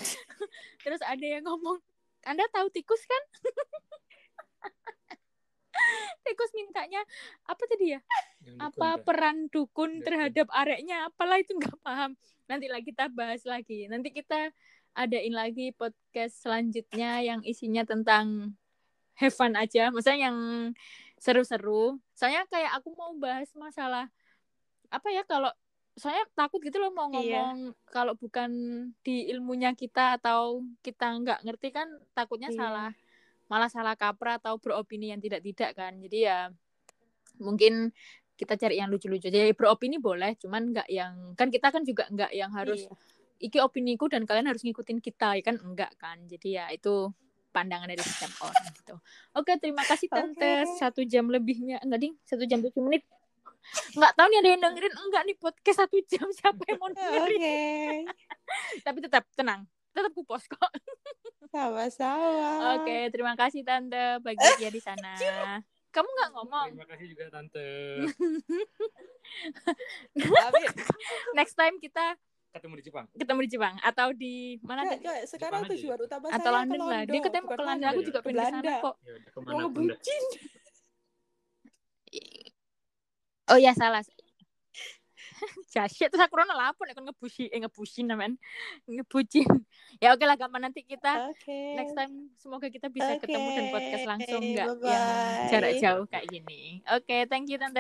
Speaker 1: Terus ada yang ngomong, Anda tahu tikus kan? tikus mintanya apa tadi ya? apa peran dukun
Speaker 3: Dukun.
Speaker 1: terhadap areknya apalah itu nggak paham nanti lah kita bahas lagi nanti kita adain lagi podcast selanjutnya yang isinya tentang have fun aja maksudnya yang seru-seru soalnya kayak aku mau bahas masalah apa ya kalau saya takut gitu loh mau
Speaker 2: Iya.
Speaker 1: ngomong kalau bukan di ilmunya kita atau kita nggak ngerti kan takutnya
Speaker 2: Iya.
Speaker 1: salah malah salah kaprah atau beropini yang tidak-tidak kan. Jadi ya mungkin kita cari yang lucu-lucu jadi beropini boleh cuman nggak yang kan kita kan juga nggak yang harus
Speaker 2: Iya.
Speaker 1: iki opiniku dan kalian harus ngikutin kita ya kan? Enggak kan? Jadi ya itu pandangan dari setiap orang gitu. Oke terima kasih tante.
Speaker 2: Oke.
Speaker 1: satu jam lebihnya. Enggak ding. Satu jam tujuh menit. Nggak tahu nih ada yang dengerin. Enggak nih podcast satu jam. Siapa yang mau
Speaker 2: Oke.
Speaker 1: dengerin tapi tetap tenang tetap ku post kok
Speaker 2: Sama-sama.
Speaker 1: oke terima kasih tante bagi ya di sana kamu nggak ngomong
Speaker 3: Terima kasih juga tante.
Speaker 1: Next time kita
Speaker 3: Ketemu di Jepang.
Speaker 1: ketemu di Jepang atau di mana tadi?
Speaker 2: sekarang
Speaker 3: Jepang aja
Speaker 2: tujuan utama
Speaker 1: atau
Speaker 2: saya
Speaker 1: London
Speaker 2: ke
Speaker 1: lah dia ketemu ke London aku juga
Speaker 2: Ke
Speaker 1: pengen di sana kok
Speaker 3: Ya
Speaker 2: Mau
Speaker 3: dah.
Speaker 2: ngebucin.
Speaker 1: oh ya salah Jasyik terus aku rono lapor nek kon ngebusi eh ngebusin namanya ngebucin ya oke lah gampang nanti kita
Speaker 2: Oke.
Speaker 1: next time semoga kita bisa
Speaker 2: Oke,
Speaker 1: ketemu dan podcast langsung nggak yang jarak jauh kayak gini. Oke thank you tante